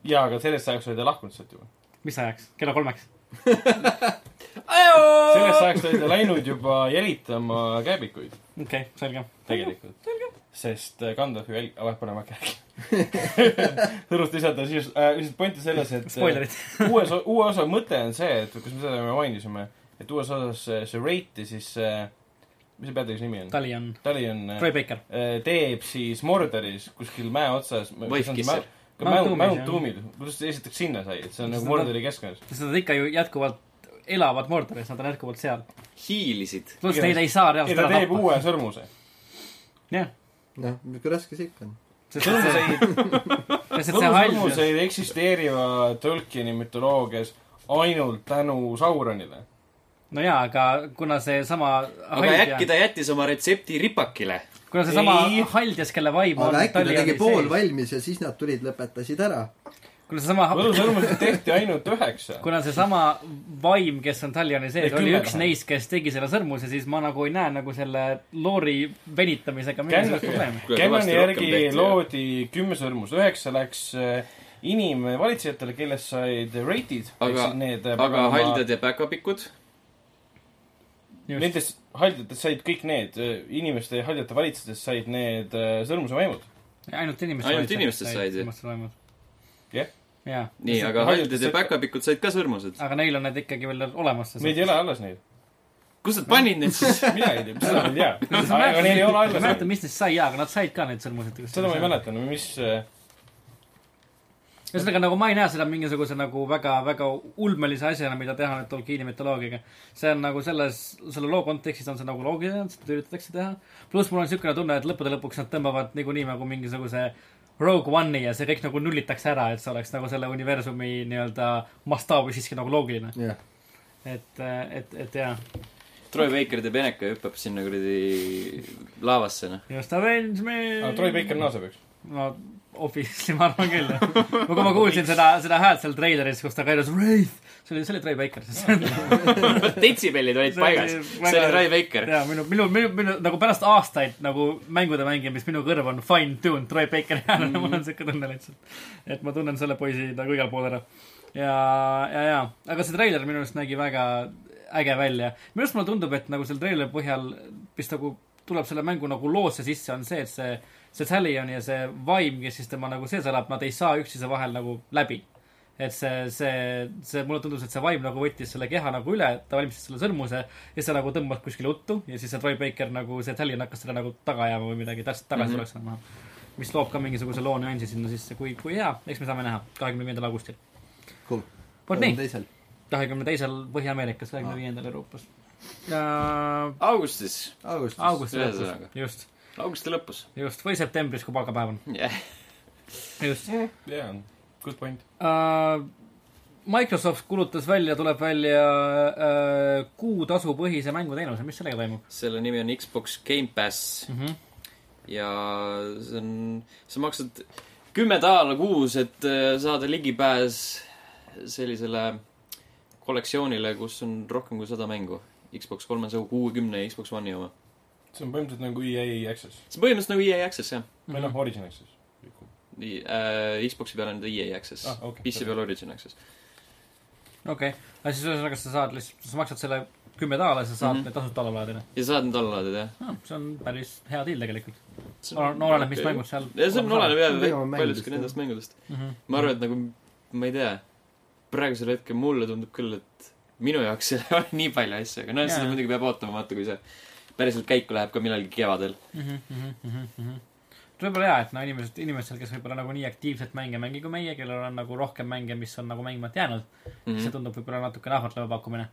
jaa, aga sellest ajaks oli ta lahkunud sealt juba. mis ajaks? kella kolmeks? Sellest ajaks oli ta läinud juba jälitama kääbikuid, okei okay,, selge. tegelikult. sest äh, Gandalfi väl-, ah, paneme äkki äkki. tõrust lisada, siis äh,, lihtsalt point on selles, et spoilerid. uues, uue osa mõte on see, et kas me seda juba mainisime, et uues osas see, see Rate'i siis see, mis see peategelase nimi on? Talion, Talion Troy Baker. äh, teeb siis Mordoris kuskil mäe otsas. Võifkisser. Mount Mount. Doom'il, kuidas ta esiteks sinna sai, et see on nagu Mordori keskkonnas. sest nad ikka ju jätkuvalt elavad Mordoris, nad on jätkuvalt seal. hiilisid. pluss neid ei saa reaalselt ta ära teeb tappa. uue sõrmuse. jah, noh, niisugune raske see ikka on. sõrmuseid, sõrmuseid eksisteerivad Tolkieni mütoloogias ainult tänu Sauronile. no jaa, aga kuna seesama aga äkki ta jättis oma retsepti ripakile? Kuna seesama haldjas, kelle vaim on aga äkki ta tegi pool sees, valmis ja siis nad tulid, lõpetasid ära. kuna seesama, võlusõrmuseid tehti ainult üheksa. kuna seesama vaim, kes on Talioni sees, oli üks vähemalt. neist, kes tegi selle sõrmuse, siis ma nagu ei näe nagu selle loori venitamisega mingisugust probleemi. Kõvasti järgi tehti, loodi kümme sõrmust, üheksa läks äh, inimvalitsejatele, kellest said rate'id. aga, aga haldjad ja päkapikud? Nendest haldjatest said kõik need, inimeste ja haldjate valitsejatest said need äh, sõrmuse vaimud. ainult inimesed Ainult inimestest said, ju. Jah. jaa. nii, aga haldjad ja said- päkapikud said ka sõrmused. aga neil on need ikkagi veel olemas. Meid ei ole alles neid. kus nad panid neid siis? mina ei tea, seda ma ei tea. aga neil ei ole ma ei alles mäleta, neid. mis neist sai, jaa, aga nad said ka neid sõrmuseid. seda ma ei mäleta, no mis äh, ühesõnaga nagu ma ei näe seda mingisuguse nagu väga, väga ulmelise asjana, mida teha nüüd Tolkieni mütoloogiaga. see on nagu selles, selle loo kontekstis on see nagu loogiline, seda üritatakse teha. pluss mul on niisugune tunne, et lõppude lõpuks nad tõmbavad niikuinii nagu mingisuguse Rogue One'i ja see kõik nagu nullitakse ära, et see oleks nagu selle universumi nii-öelda mastaabi siiski nagu loogiline. jah. et, et, et jaa, Troy Baker teeb eneka ja hüppab sinna kuradi laavasse, noh. just Avenge me ah,. Troy Baker naaseb, eks. no obviously ma arvan küll kui ma kuulsin seda, seda häält seal treileris, kus ta käis Wraith, see oli, see oli Troy Baker, detsibellid olid paigas. see oli Troy Baker. jaa, minu, minu, minu, minu nagu pärast aastaid nagu mängude mängimist minu kõrv on fine tuned Troy Bakeri häälele mm., mul on siuke tunne lihtsalt. et ma tunnen selle poisi nagu igal pool ära. ja, ja, ja, aga see treiler minu arust nägi väga äge välja. minu arust mulle tundub, et nagu selle treileri põhjal, mis nagu tuleb selle mängu nagu loosse sisse, on see, et see, see Talion ja see vaim, kes siis tema nagu sees elab, nad ei saa üksteise vahel nagu läbi et see, see, see, mulle tundus, et see vaim nagu võttis selle keha nagu üle, ta valmistas selle sõrmuse ja see nagu tõmbas kuskile uttu ja siis see Troy Baker nagu, see Talion hakkas seda nagu taga ajama või midagi, täpselt tagasi tuleks mm -hmm. enam-vähem. mis loob ka mingisuguse loo nüansi sinna sisse, kui, kui hea, eks me saame näha, kahekümne viiendal augustil. Cool. vot nii, teisel. kahekümne teisel Põhja-Ameerikas, kahekümne viiendal Euroopas. ja augustis, augustis. augusti Ühesõnaga. lõpus, just, augusti lõpus. just, või septembris, kui palgapäev on, jah, just jaa, good point. uh,. Microsoft kuulutas välja, tuleb välja uh, kuutasupõhise mänguteenuse, mis sellega toimub selle nimi on Xbox Gamepass mm? -hmm. ja see on, sa maksad kümme daala kuus, et äh, saada ligipääs sellisele kollektsioonile, kus on rohkem kui sada mängu. Xbox kolmesaja kuuekümne ja Xbox One'i oma. See on põhimõtteliselt nagu EA Access see on põhimõtteliselt nagu EA Access jah. või noh, Origin Access. nii äh,, Xbox'i peal on ta EA Access Ah, okei. PC peal Origin Access. okei okay., aga siis ühesõnaga sa saad lihtsalt, sa maksad selle kümme daala ja sa saad mm. -hmm. need tasuta alla laadida ja saad need alla laadida jah. ah,. see on päris hea deal tegelikult. no oleneb, mis mängud seal. ja see on, oleneb jah jah. nendest mängudest. mm. -hmm. ma arvan, et nagu, ma ei tea, praegusel hetkel mulle tundub küll, et minu jaoks ei ole nii palju asju, aga noh, seda muidugi peab ootama, vaata, kui see päriselt käiku läheb ka millalgi kevadel. mm. -hmm. võib-olla jaa, et no inimesed, inimestel, kes võib-olla nagu nii aktiivselt mänge ei mängi kui meie, kellel on nagu rohkem mänge, mis on nagu mängimata jäänud mm. -hmm. see tundub võib-olla natukene ahvatleva pakkumine.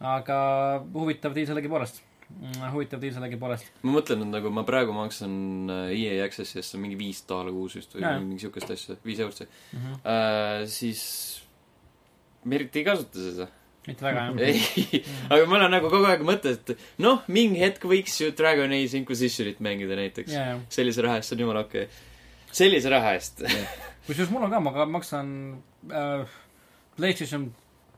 aga huvitav deal sellegipoolest. huvitav deal sellegipoolest. ma mõtlen, et nagu ma praegu maksan äh, EA Access'i eest, see on mingi viis daala kuus vist või Jaa. mingi siukest asja, viis eurot see Mm -hmm. äh,. siis ma eriti ei kasuta seda. Mitte väga jah. ei, aga mul on nagu kogu aeg mõte, et noh, mingi hetk võiks ju Dragon Age Inquisitionit mängida näiteks. ja. sellise raha eest, on jumala okei okay.. sellise raha eest. kusjuures mul on ka, ma maksan äh, PlayStation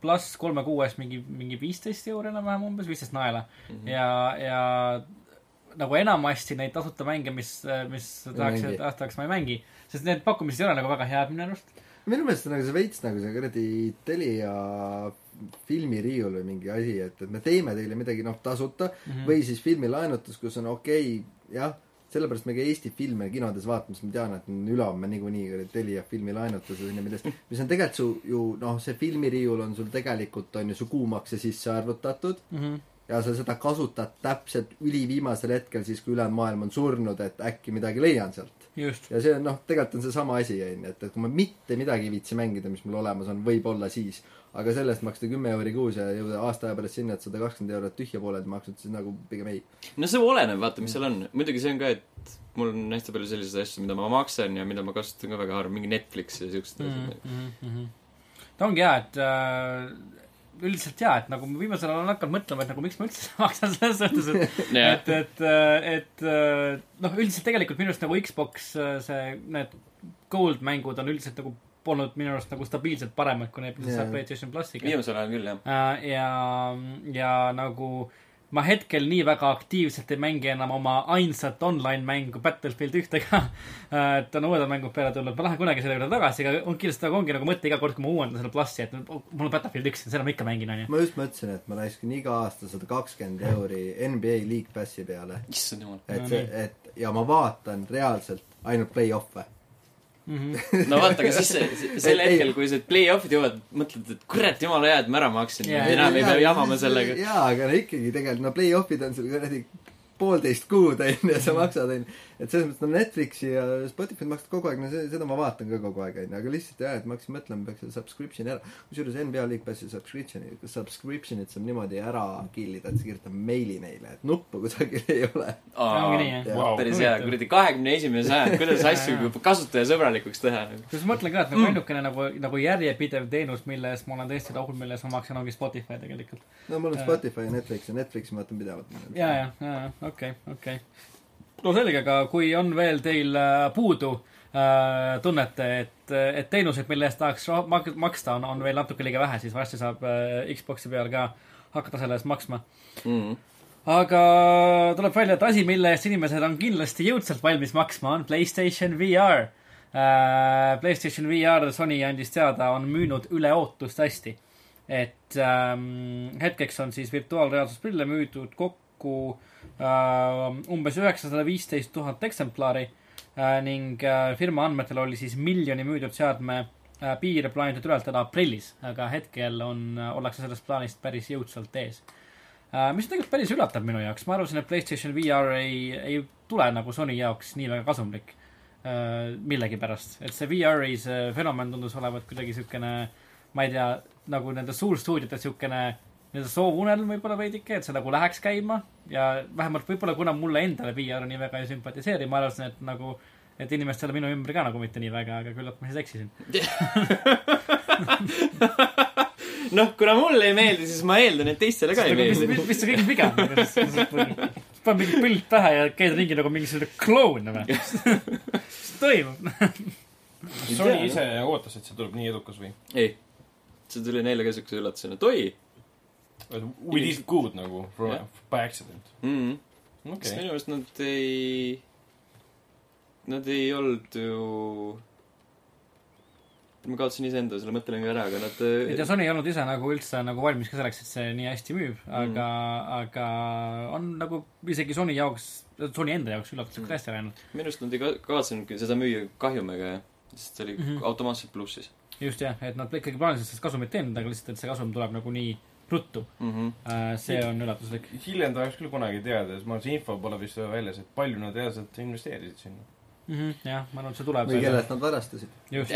pluss kolme kuu eest mingi, mingi viisteist euri enam-vähem umbes, viisteist naela mm. -hmm. ja, ja nagu enamasti neid tasuta mänge, mis, mis tahaks tahaks, ma ei mängi. sest need pakkumised ei ole nagu väga head minu arust. Minu meelest on nagu see veits nagu see kuradi Telia filmiriiul või mingi asi, et, et me teeme teile midagi noh tasuta mm. -hmm. või siis filmilaenutus, kus on okei okay,, jah, sellepärast me ka Eesti filme kinodes vaatame, sest ma tean, et on ülehomme niikuinii Telia filmilaenutused on ju, millest, mis on tegelikult su ju noh, see filmiriiul on sul tegelikult on ju su kuumakse sisse arvutatud Mm -hmm. ja sa seda kasutad täpselt üliviimasel hetkel siis, kui ülejäänud maailm on surnud, et äkki midagi leian sealt. Ja see on noh, tegelikult on seesama asi, onju, et, et kui ma mitte midagi ei viitsi mängida, mis mul olemas on, võib-olla siis, aga selle eest maksta kümme euri kuus ja jõuda aasta aja pärast sinna, et sada kakskümmend eurot tühja pooleli maksnud, siis nagu pigem ei. no see oleneb, vaata, mis seal on. muidugi see on ka, et mul on hästi palju selliseid asju, mida ma maksan ja mida ma kasutan ka väga harva, mingi Netflix ja siuksed asjad. Mhm, ta ongi hea, et äh, üldiselt jaa, et nagu ma viimasel ajal olen hakanud mõtlema, et nagu miks ma üldse maksan selles suhtes, et Jah. et, et, et äh, noh, üldiselt tegelikult minu arust nagu Xbox äh, see, need gold mängud on üldiselt nagu olnud minu arust nagu stabiilselt paremad kui need, mis Jaa. saab PlayStation plussiga. viimasel ajal küll, jah. Äh, ja, ja nagu ma hetkel nii väga aktiivselt ei mängi enam oma ainsat online mängu Battlefield ühte ka. et on uued mängud peale tulnud, ma lähen kunagi selle juurde tagasi, aga on kindlasti nagu ongi nagu mõte iga kord, kui ma uuendan selle plussi, et mul on Battlefield üks, seda ma ikka mängin, onju. ma just mõtlesin, et ma raiskan iga aasta sada kakskümmend euri NBA League Passi peale, issand jumal. et see, et ja ma vaatan reaalselt ainult play-off'e. No vaata, aga siis see, sel hetkel, kui see play-off'id jõuavad, mõtled, et kurat, jumala hea, et ma ära maksin Jaa. yeah.. enam ei pea jamama sellega. jaa, aga no ikkagi tegelikult, no play-off'id on sul kuradi poolteist kuud onju ja sa maksad onju, et selles mõttes no Netflixi ja Spotify'd maksad kogu aeg, no see, seda ma vaatan ka kogu aeg onju, aga lihtsalt jah, et ma hakkasin mõtlema, peaks selle subscription'i ära, kusjuures NBA League Passi subscription'i, subscription'it saab niimoodi ära kill ida, et sa kirjutad meili neile, et nuppu kusagil ei ole. Wow. päris hea, kuradi kahekümne esimene sajand, kuidas asju kasutajasõbralikuks teha. kusjuures ma mõtlen ka, et nagu ainukene nagu, nagu järjepidev teenus, mille eest ma olen tõesti rahul, mille eest ma maksan, ongi Spotify tegelikult. no mul on Jaa. Spotify ja Netflix ja Netflixi ma vaatan pidevalt. ja, ja, ja, ja okei, okei. no selge, aga kui on veel teil äh, puudu äh, tunnete, et, et teenuseid, mille eest tahaks maksta, on, on veel natuke liiga vähe, siis varsti saab äh, Xbox'i peal ka hakata selle eest maksma. Mm. aga tuleb välja, et asi, mille eest inimesed on kindlasti jõudsalt valmis maksma, on Playstation VR äh,. Playstation VR, Sony andis teada, on müünud üle ootuste hästi. et ähm, hetkeks on siis virtuaalreaalsusprille müüdud kokku umbes üheksasada viisteist tuhat eksemplari äh, ning äh, firma andmetel oli siis miljoni müüdud seadme äh, piir plaanitud ületada aprillis, aga hetkel on, ollakse sellest plaanist päris jõudsalt ees. Mis tegelikult päris üllatav minu jaoks, ma arvasin, et Playstation VR ei, ei tule nagu Sony jaoks nii väga kasumlik millegipärast, et see VR-i see fenomen tundus olevat kuidagi siukene ma ei tea, nagu nende suurstuudiote siukene nii-öelda soovunelm võib-olla veidike, et see nagu läheks käima ja vähemalt võib-olla kuna mulle endale VR nii väga ei sümpatiseeri, ma arvasin, et nagu, et inimestele minu ümber ka nagu mitte nii väga, aga küllap ma siis eksisin. noh, kuna mulle ei meeldi, siis ma eeldan, et teistele ka ei mis, meeldi. mis, mis see kõige viga on? paned mingi põld pähe ja käid ringi nagu mingisugune kloun või? mis toimub? Sony ise ootas, et see tuleb nii edukas või? ei, see tuli neile ka siukse üllatusena, et oi We did good nagu, Jah. by accident. mm. -hmm. sest okei. minu meelest nad ei, nad ei olnud ju, ma kaotasin iseenda selle mõttelõnga ära, aga nad ei tea, Sony ei olnud ise nagu üldse nagu valmis ka selleks, et see nii hästi müüb, aga mm., aga on nagu isegi Sony jaoks, Sony enda jaoks üllatuslikult Mm. hästi läinud. minu arust nad ei ka- kavatsenudki seda müüa kahjumiga, sest see oli mm. -hmm. automaatselt plussis just jah, et nad ikkagi plaanisid sellest kasumit teenida, aga lihtsalt, et see kasum tuleb nagu nii ruttu. mm. -hmm. see on üllatuslik. hiljem tahaks küll kunagi teada, sest ma arvan, see info pole vist väljas, et palju nad reaalselt investeerisid sinna. jah, ma arvan, et see tuleb. või kellelt nad varastasid. just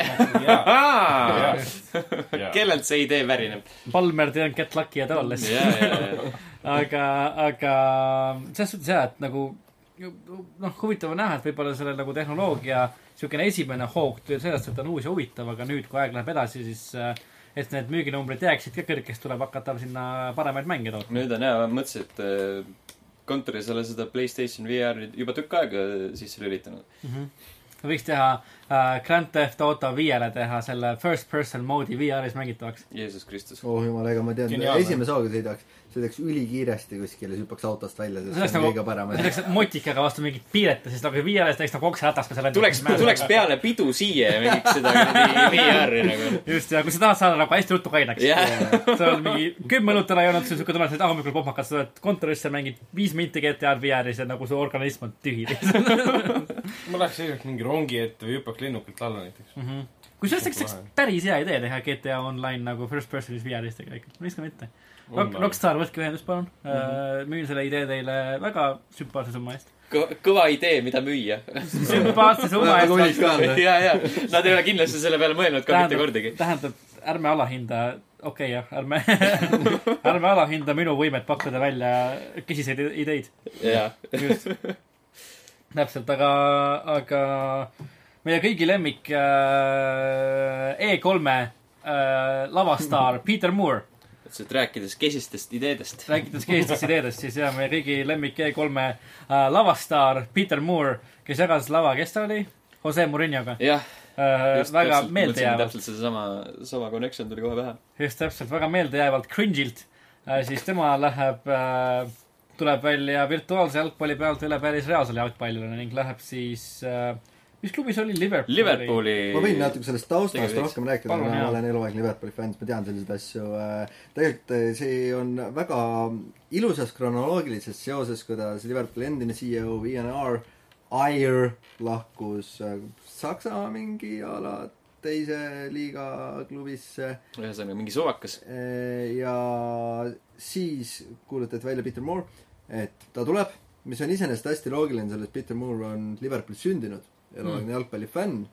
kellelt see idee pärineb? Palmer didn't get lucky at all. ja, ja, ja, aga, aga selles suhtes jaa, et nagu noh, huvitav on näha, et võib-olla selle nagu tehnoloogia niisugune esimene hoog tuli sellest, et ta on uus ja huvitav, aga nüüd, kui aeg läheb edasi, siis äh, et need müüginumbrid jääksid ka kõrgeks, tuleb hakata sinna paremaid mänge tootma. nüüd on hea, ma mõtlesin, et äh, kontoris olen seda Playstation VR-i juba tükk aega sisse lülitanud. võiks teha äh, Grand Theft Auto viiele teha selle first person mode'i VR-is mängitavaks. Jeesus Kristus. oh jumal, ega ma tean, esimese hooga sõidaks, sõidaks ülikiiresti kuskile, hüppaks autost välja, sest See on nagu- kõige parem see oleks motikaga vastu mingit piiret ja siis nagu viieles teeks nagu oksaratas ka selle tuleks, tuleks peale pidu siia ja mängiks seda VR-i nagu. just, ja kui sa tahad saada nagu hästi ruttu kaineks jah, sa oled mingi kümme minutit ära joonud, siis siuke tunne, et ah, hommikul pohmakad, sa tuled kontorisse, mängid viis minti GTA-d VR-is ja nagu su organism on tühi ma läheks seekord mingi rongi ette või hüppaks lennukilt alla näiteks. kusjuures see oleks päris hea idee teha GTA Online nagu first person'is VR-is tegelikult, miks ka mitte. Rock, Rockstar, võtke ühendust, palun mm. -hmm. müün selle idee teile väga sümpaatse summa eest. kõva idee, mida müüa. sümpaatse summa eest. ja, ja, nad ei ole kindlasti selle peale mõelnud ka mitte kordagi. tähendab, ärme alahinda, okei okay, jah, ärme, ärme alahinda minu võimet pakkuda välja kesiseid ideid. just. täpselt, aga, aga meie kõigi lemmik äh, E3-e äh, lavastaar Peter Moore, et rääkides kesistest ideedest. rääkides keestest ideedest, siis jah, meie kõigi lemmik E3-e äh, lavastaar Peter Moore, kes jagas lava, kes ta oli? Jose Murilloga jah, äh,. väga meeldejäävalt, täpselt sedasama, sama connection tuli kohe pähe. just täpselt, väga meeldejäävalt cringe'ilt äh,, siis tema läheb äh,, tuleb välja virtuaalse jalgpalli pealt üle päris reaalsele jalgpallile ning läheb siis äh,, mis klubis oli, Liverpool? Liverpooli. ma võin natuke sellest taustast rohkem rääkida, ma olen eluaeg Liverpooli fänn, siis ma tean selliseid asju. tegelikult eh, see on väga ilusas kronoloogilises seoses, kuidas Liverpooli endine CEO Ian R Ayer lahkus eh, Saksa mingi a la teise liiga klubisse ühesõnaga mingi suvakas. Ja siis kuulutati välja Peter Moore, et ta tuleb, mis on iseenesest hästi loogiline, sellest Peter Moore on Liverpoolis sündinud, eluaegne mm. jalgpallifänn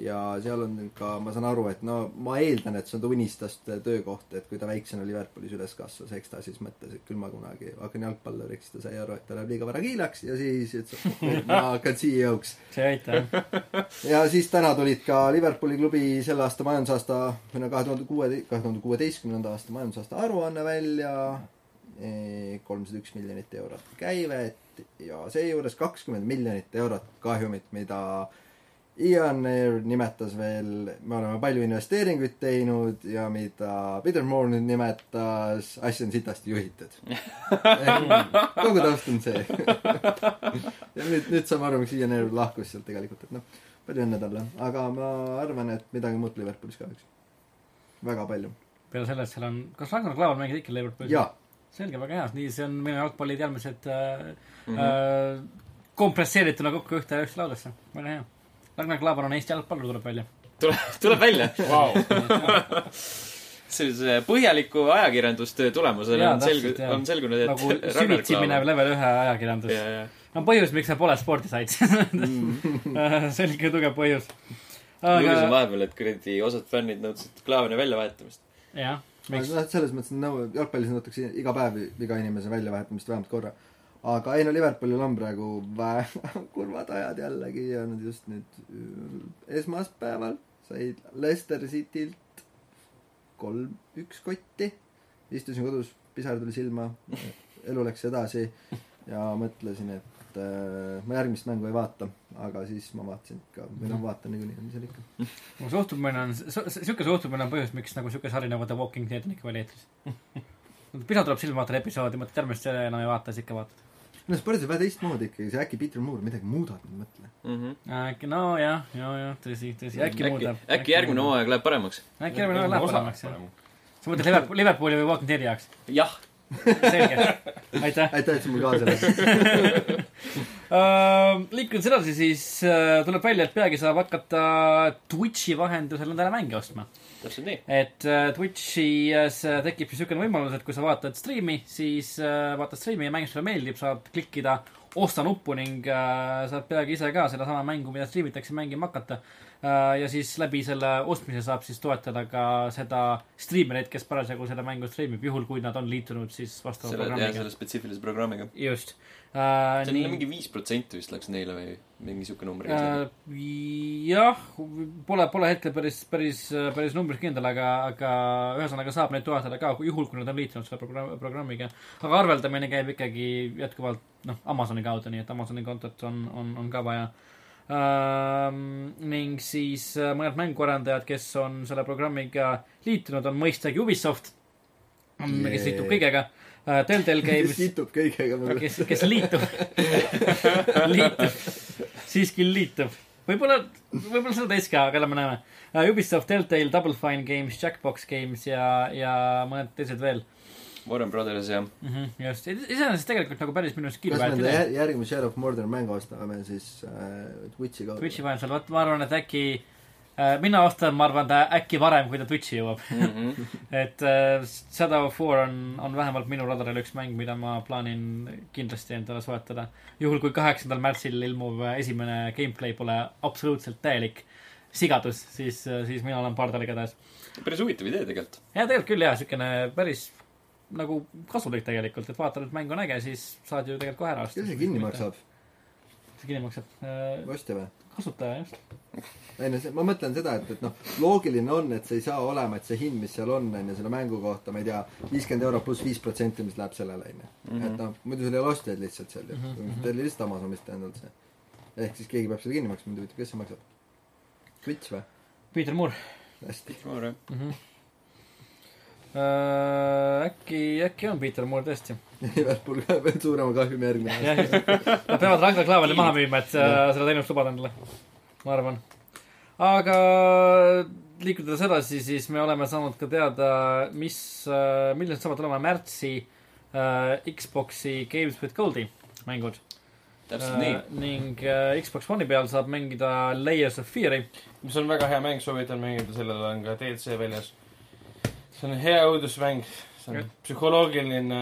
ja seal on ka, ma saan aru, et no ma eeldan, et see on ta unistuste töökoht, et kui ta väiksena Liverpoolis üles kasvas, eks ta siis mõtles, et küll ma kunagi hakkan jalgpalluriks, ta sai aru, et ta läheb liiga vara kiilaks ja siis ütles, et ma hakkan CEO-ks see ei aita jah. ja siis täna tulid ka Liverpooli klubi selle aasta majandusaasta või no kahe tuhande kuue, kahe tuhande kuueteistkümnenda aasta majandusaasta aruanne välja. Kolmsada üks miljonit eurot käivet ja seejuures kakskümmend miljonit eurot kahjumit, mida Ian Air nimetas veel, me oleme palju investeeringuid teinud ja mida Peter Moore nüüd nimetas, asja on sitasti juhitud. kogu taust on see. ja nüüd, nüüd saame aru, miks Ian Air lahkus sealt tegelikult, et noh, palju õnne talle, aga ma arvan, et midagi muud Liverpoolis ka, eks. väga palju. peale selle, et seal on, kas Ragnar Klavan mängis ikka Liverpoolis? jaa, selge, väga hea, nii see on minu jalgpalli teadmised äh, mm. -hmm. äh, kompresseerituna kokku ühte ühte laudesse, väga hea. Ragnar Klavan on Eesti jalgpallur, tuleb välja. tuleb, tuleb välja. Vau, sellise põhjaliku ajakirjandustöö tulemusel on selgu- on selgunud, et nagu süvitsi minev level ühe ajakirjandus. ja, ja, no põhjus, miks sa pole spordisait Mm. selge tugev põhjus. lugesin vahepeal, et kuradi osad fännid nõudsid Klaavani väljavahetamist. jah, miks? noh, selles mõttes nõu, jalgpallis nõutakse iga päev iga inimese väljavahetamist vähemalt korra. aga ei no Liverpoolil on praegu väga kurvad ajad jällegi ja nad just nüüd äh, esmaspäeval said Leicester Citylt kolm-üks kotti. istusin kodus, pisar tuli silma, elu läks edasi ja mõtlesin, et äh, ma järgmist mängu ei vaata, aga siis ma vaatasin ikka, või noh, vaatan niikuinii, mis seal ikka. mu suhtumine on, sihuke suhtumine on põhjus, miks nagu sihuke sari nagu The Walking Dead on ikka veel eetris. pisa tuleb silma, vaatad episoodi, mõtled järgmist enam ei vaata, siis ikka vaatad. no spordis on vähe teistmoodi ikkagi, see äkki Peter Moore midagi muudab, ma ei mõtle. äkki, nojah, jah, jah, tõsi, tõsi, äkki äkki muudab., äkki järgmine hooaeg läheb paremaks? äkki järgmine hooaeg läheb paremaks, jah. sa mõtled Liverpooli, Liverpooli või Walking Deadi jaoks? jah. selge, aitäh. aitäh, et sa mul kaasa läksid. liikudes edasi, siis äh, tuleb välja, et peagi saab hakata Twitchi vahendusel endale mänge ostma. täpselt nii. et äh, Twitchis tekib siis niisugune võimalus, et kui sa vaatad striimi, siis äh, vaatad striimi ja mäng sulle meeldib, saad klikkida osta nuppu ning äh, saad peagi ise ka sedasama mängu, mida striimitakse, mängima hakata. Ja siis läbi selle ostmise saab siis toetada ka seda striimereid, kes parasjagu seda mängu striimib, juhul kui nad on liitunud siis vastava selle, programmiga selle. spetsiifilise programmiga. just äh,. see on mingi viis protsenti vist läks neile või mingi siuke number. Äh, jah, pole, pole hetkel päris, päris, päris numbris kindel, aga, aga ühesõnaga saab neid toetada ka, juhul kui nad on liitunud selle programm, programmiga. aga arveldamine käib ikkagi jätkuvalt, noh, Amazoni kaudu, nii et Amazoni kontot on, on, on ka vaja ähm,. Ning siis äh, mõned mänguarendajad, kes on selle programmiga liitunud, on mõistagi Ubisoft, kes liitub kõigega äh,. Telltale kes Games, kitub kõigega mulle. kes, kes liitub, liitub, siiski liitub. võib-olla, võib-olla seda teist ka, aga lähme näeme uh,. Ubisoft, Telltale, Double Fine Games, Jackbox Games ja, ja mõned teised veel Warren Brothers ja mm. -hmm, just, iseenesest tegelikult nagu päris minu arust jär- järgmise Shadow of Mordor mängu ostame siis äh, Twitchi kaudu? Twitchi vahendusel, vot ma arvan, et äkki äh, mina ostan, ma arvan, ta äkki varem, kui ta Twitchi jõuab. mm. -hmm. et äh, Shadow of War on, on vähemalt minu radaril üks mäng, mida ma plaanin kindlasti endale soetada. juhul, kui kaheksandal märtsil ilmuv esimene gameplay pole absoluutselt täielik sigadus, siis, siis mina olen pardal igatahes. päris huvitav idee tegelikult. ja tegelikult küll jaa, siukene päris nagu kasulik tegelikult, et vaatad, et mäng on äge, siis saad ju tegelikult kohe ära osta. kes see kinni maksab? see kinni maksab äh, ostja või? kasutaja, just. ei no see, ma mõtlen seda, et, et noh, loogiline on, et see ei saa olema, et see hind, mis seal on, on ju, selle mängu kohta, ma ei tea, viiskümmend eurot pluss viis protsenti, mis läheb sellele, on ju. et noh, muidu sul ei ole ostjaid lihtsalt seal ju Mhm, mhm.. Teil lihtsalt Amazonist endalt see. ehk siis keegi peab selle kinni maksma, mind huvitab, kes see maksab? Twitch või? Peter Moore hästi. suur jah. Äh, äkki, äkki on Peter Moore tõesti. Liverpool ka veel suurema kahjumi järgmine aasta. Nad peavad Ragnar Klavani maha müüma, et äh, seda teenust lubada endale. ma arvan. aga liikudes edasi, siis me oleme saanud ka teada, mis, millised saavad olema märtsi äh, Xbox'i Games with Goldi mängud. täpselt nii. ning äh, Xbox One'i peal saab mängida Layers of Fear'i. mis on väga hea mäng, soovitan mängida, sellel on ka DLC väljas. See on hea õudusmäng, see on psühholoogiline,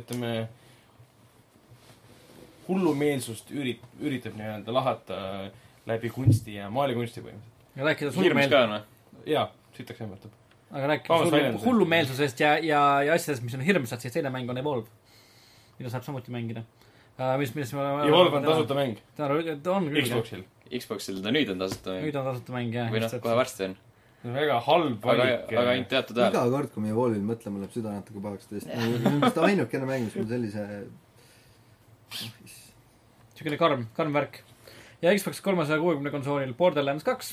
ütleme, hullumeelsust ürit-, üritab nii-öelda lahata läbi kunsti ja maalikunsti põhimõtteliselt. ja hullumeel-, ka noh. jaa, sitaks jahmatab. aga rääkides hullu, hullumeelsusest ja, ja, ja asjadest, mis on hirmsad, siis teine mäng on Evolve, mida saab samuti mängida uh,. mis, millest me oleme. Evolve on tasuta mäng ta on küll, Xboxil. Xboxil ta nüüd on tasuta mäng. nüüd on tasuta mäng jah. või noh, kohe varsti on. Väga halb aga, valik. aga ainult teatud ajal. iga kord, kui ma Evolvil mõtlen, mul läheb süda natuke pahaks tõesti. minu arust ainukene mäng, mis mul sellise siukene karm, karm värk. ja Xbox kolmesaja kuuekümne konsoolil Borderlands kaks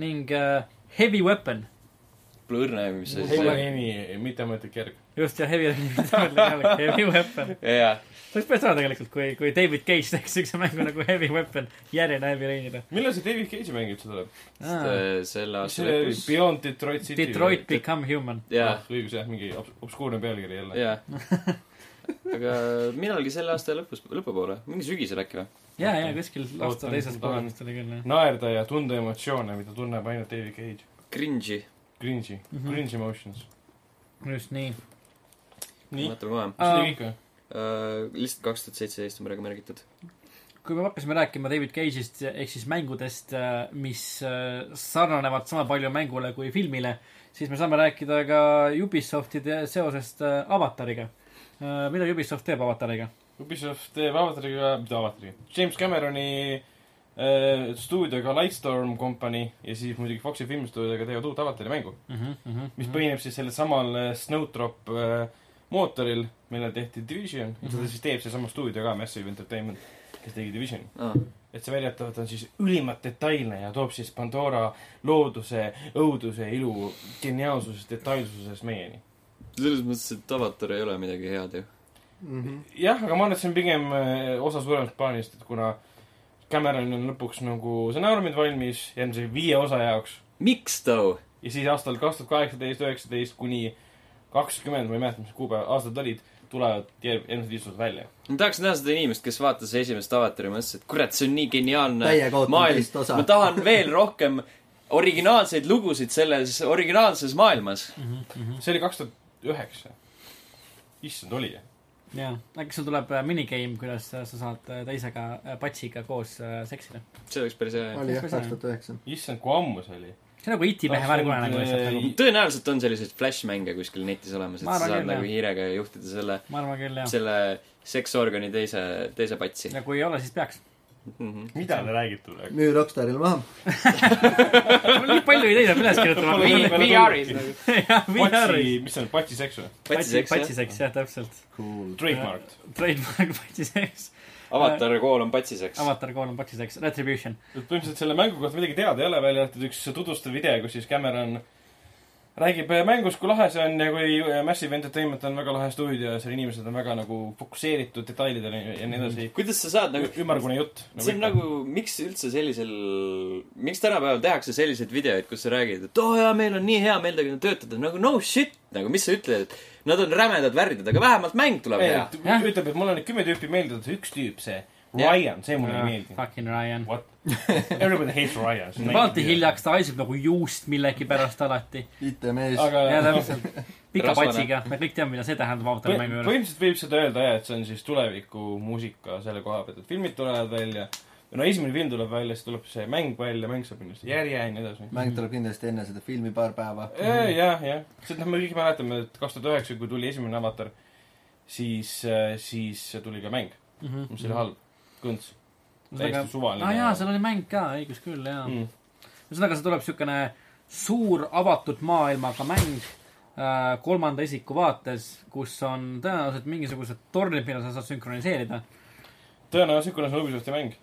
ning uh, Heavy Weapon. Pole õrna aimu, mis asi see on. nimi, mitteametlik järg. just ja Heavy, Heavy Weapon. jaa, see oleks päris tore tegelikult, kui, kui David Cage teeks siukse mängu nagu Heavy Weapon järjena Heavy Rainile. millal see David Cage'i mäng üldse tuleb? äh, selle aasta lõpus. Beyond Detroit City? Detroit Become Human. jaa, Ah, õigus jah, mingi obs- obskuurne pealkiri jälle. jaa. aga millalgi selle aasta lõpus, lõpupoole, mingi sügisel äkki või? ja, ja kuskil aasta teises pooles oli küll jah. naerda ja tunda emotsioone, mida tunneb ainult David Cage. Cringe'i. Cringe'i mm. -hmm. cringe emotions. just nii. nii, vaatame kohe. mis oli kõik või? lihtsalt kaks tuhat seitseteist on praegu märgitud. kui me hakkasime rääkima David Cage'ist ehk siis mängudest, mis äh, sarnanevad sama palju mängule kui filmile, siis me saame rääkida ka Ubisoftide seosest äh, Avatariga. mida Ubisoft teeb Avatariga? Ubisoft teeb Avatariga, mitte Avatariga, James Cameroni äh, stuudioga Lightstorm Company ja siis muidugi Foxi filmistuudioga teevad uut Avatari mängu, mis põhineb siis sellel samal äh, Snowdrop äh, mootoril, millel tehti Division ja seda siis teeb seesama stuudio ka, Massive Entertainment, kes tegi Divisioni. aa, et see väidetavalt on siis ülimalt detailne ja toob siis Pandora looduse, õuduse, ilu, geniaalsuses, detailsuses meieni. selles mõttes, et Avatar ei ole midagi head ju. Mhm. jah, aga ma arvan, et see on pigem äh, osa suuremast plaanist, et kuna Cameron on lõpuks nagu stsenaariumid valmis järgmise viie osa jaoks miks too? ja siis aastal kaks tuhat kaheksateist, üheksateist kuni kakskümmend, ma ei mäleta, mis kuupäev, aastad olid, tulevad järg- järgmised aastat välja. ma tahaks näha seda inimest, kes vaatas esimest Avatari ja mõtles, et kurat, see on nii geniaalne maailm ma tahan veel rohkem originaalseid lugusid selles originaalses maailmas. see oli kaks tuhat üheksa. issand, oli jah? jaa, äkki sul tuleb äh, minigame, kuidas äh, sa saad äh, teisega patsiga koos seksida. see oleks päris hea. oli jah, kaks tuhat üheksa. issand, kui ammu see oli. see on nagu E.T. mehe värgune nagu lihtsalt nagu, tõenäoliselt on selliseid flash-mänge kuskil netis olemas, et sa saad küll, nagu jah. hiirega juhtida selle, jah. selle seksorgani teise, teise patsi ja kui ei ole, siis peaks. mm. -hmm. mida te räägite praegu? müü Rockstarile maha. nii palju ideid on üles kirjutama. VR-is nagu. patsi, mis see on, patsiseks või? patsiseks, jah. patsiseks jah, täpselt. Cool. Trademarked. Trademark patsiseks. Avatar kool on patsiseks. Avatar kolm patsiseks, Retribution. et põhimõtteliselt selle mängu kohta midagi teada ei ole, välja arvatud üks tutvustav video, kus siis Cameron räägib äh, mängust, kui lahe see on ja kui äh, Massive Entertainment on väga lahe stuudio ja seal inimesed on väga nagu fokusseeritud detailidele ja nii edasi. kuidas sa saad nagu, ümmargune jutt. see on nagu, miks üldse sellisel, miks tänapäeval tehakse selliseid videoid, kus sa räägid, et oo oh, jaa, meil on nii hea meel temaga töötada, nagu no shit, nagu mis sa ütled, et nad on rämedad värdid, aga vähemalt mäng tuleb hea. Ütleb, et mul on nüüd kümme tüüpi meeldinud, see üks tüüp, see. Ryan, see mulle ei meeldi. Fucking Ryan. What? Everybody hates Ryan. alati. hiljaks, ta haiseb nagu juust millegipärast alati. IT-mees. aga ja täpselt. pika patsiga, me kõik teame, mida see tähendab Põh- Avatari mängu juures. põhimõtteliselt võib seda öelda jah, et see on siis tulevikumuusika selle koha pealt, et filmid tulevad välja. no esimene film tuleb välja, siis tuleb see mäng välja, mäng saab kindlasti järje ja nii edasi. mäng tuleb kindlasti enne seda filmi paar päeva. jah, jah, sest noh, me kõik mäletame, et kaks tuhat üheksa, kui tuli esimene avatar, siis, siis tuli ka mäng, mis oli halb, kõnts, täiesti suvaline. aa jaa, seal oli mäng ka, õigus küll, jaa. mm.. ühesõnaga, see tuleb siukene suur avatud maailmaga mäng äh, kolmanda isiku vaates, kus on tõenäoliselt mingisugused tornid, mida sa saad sünkroniseerida. tõenäoliselt, on Ubisofti mäng.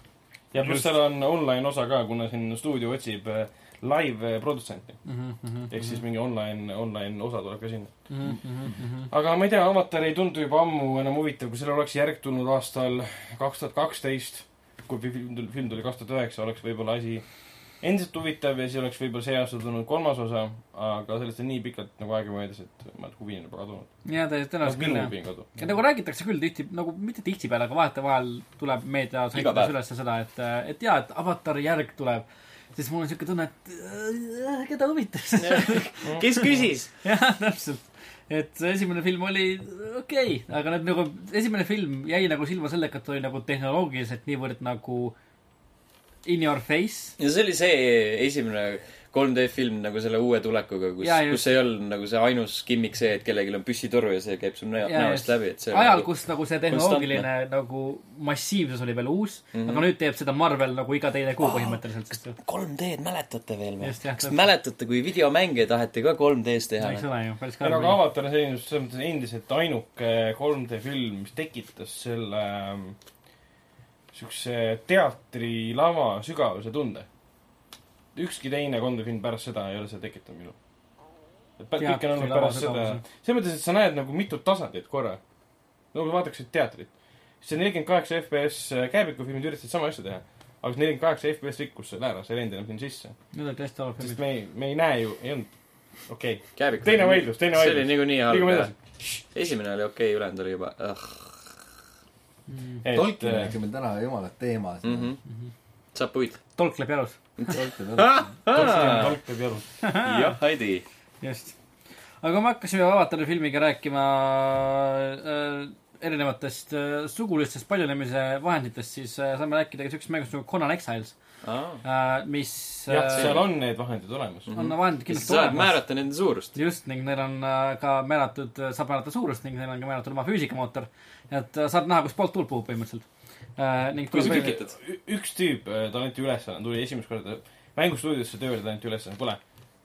ja pluss seal on online osa ka, kuna siin stuudio otsib äh, live äh, produtsenti. Mhm, ehk siis mingi online, online osa tuleb ka sinna. -hmm. aga ma ei tea, Avatar ei tundu juba ammu enam huvitav, kui sellel oleks järg tulnud aastal kaks tuhat kaksteist, kui film tuli, film tuli kaks tuhat üheksa, oleks võib-olla asi endiselt huvitav ja siis oleks võib-olla see aasta tulnud kolmas osa, aga sellest on nii pikalt nagu aega möödas, et ma huvi on juba kadunud. jaa, tõenäoliselt küll jah. huvi ja nagu räägitakse küll tihti, nagu mitte tihtipeale, aga vahetevahel tuleb meedia päev. üles seda, et, et jaa, et avatari järg tuleb. Siis mul on siuke tunne, et äh, keda huvitab see. kes küsis? jah, täpselt. et see esimene film oli okei okay,, aga nüüd nagu esimene film jäi nagu silma sellega, et ta oli nagu tehnoloogiliselt niivõrd nagu in your face. ja see oli see esimene 3D film nagu selle uue tulekuga, kus kus ei olnud nagu see ainus gimmick see, et kellelgi on püssitoru ja see käib sul näo- näost läbi, et see ajal, nagu- kus nagu see tehnoloogiline nagu massiivsus oli veel uus mm, -hmm. aga nüüd teeb seda Marvel nagu iga teine kuu põhimõtteliselt, sest et 3D-d mäletate veel või? Kas mäletate, kui videomänge taheti ka 3D-s teha eks? ole ju, päris karm aga. Avatar on selline, selles mõttes endiselt ainuke 3D film, mis tekitas selle ähm, siukse teatrilava sügavuse tunde. Ükski teine 3D film pärast seda ei ole seda tekitanud minul. et kõik on olnud pärast seda selles mõttes, et sa näed nagu mitut tasandit korra. nagu vaataksid teatrit. see nelikümmend kaheksa FPS käebikufilmid üritasid sama asja teha. aga see nelikümmend kaheksa FPS rikkus selle ära, see ei läinud enam sinna sisse. Need olid tõesti halvad sest filmid. me ei, me ei näe ju, ei olnud, okei okay.. teine vaidlus, teine see oli vaidlus. niikuinii halb esimene oli okei okay,, ülejäänud oli juba uh,. et Tolkien äh, rääkis meil täna jumala teemas Mm. -hmm. Saab puid. tolk läheb jalus, Tolk peab jalus. jah, Heidi. just. aga kui me hakkasime Avatari filmiga rääkima äh, erinevatest äh, sugulistest paljunemise vahenditest, siis äh, saame rääkida ka siuksest mängust nagu Conan Exiles aa. äh,, mis jah, äh, seal on need vahendid olemas. on vahendid kindlasti saad olemas. määrata nende suurust. just, ning neil on äh, ka määratud, saab määrata suurust ning neil on ka määratud oma füüsikamootor. et äh, saad näha, kus poolt tuul puhub põhimõtteliselt äh,. Ning kui sa tuleb välja- klikitad. üks tüüp, tal anti ülesanne, tuli esimest korda mängustuudiosse tööle, talle anti ülesanne, kuule,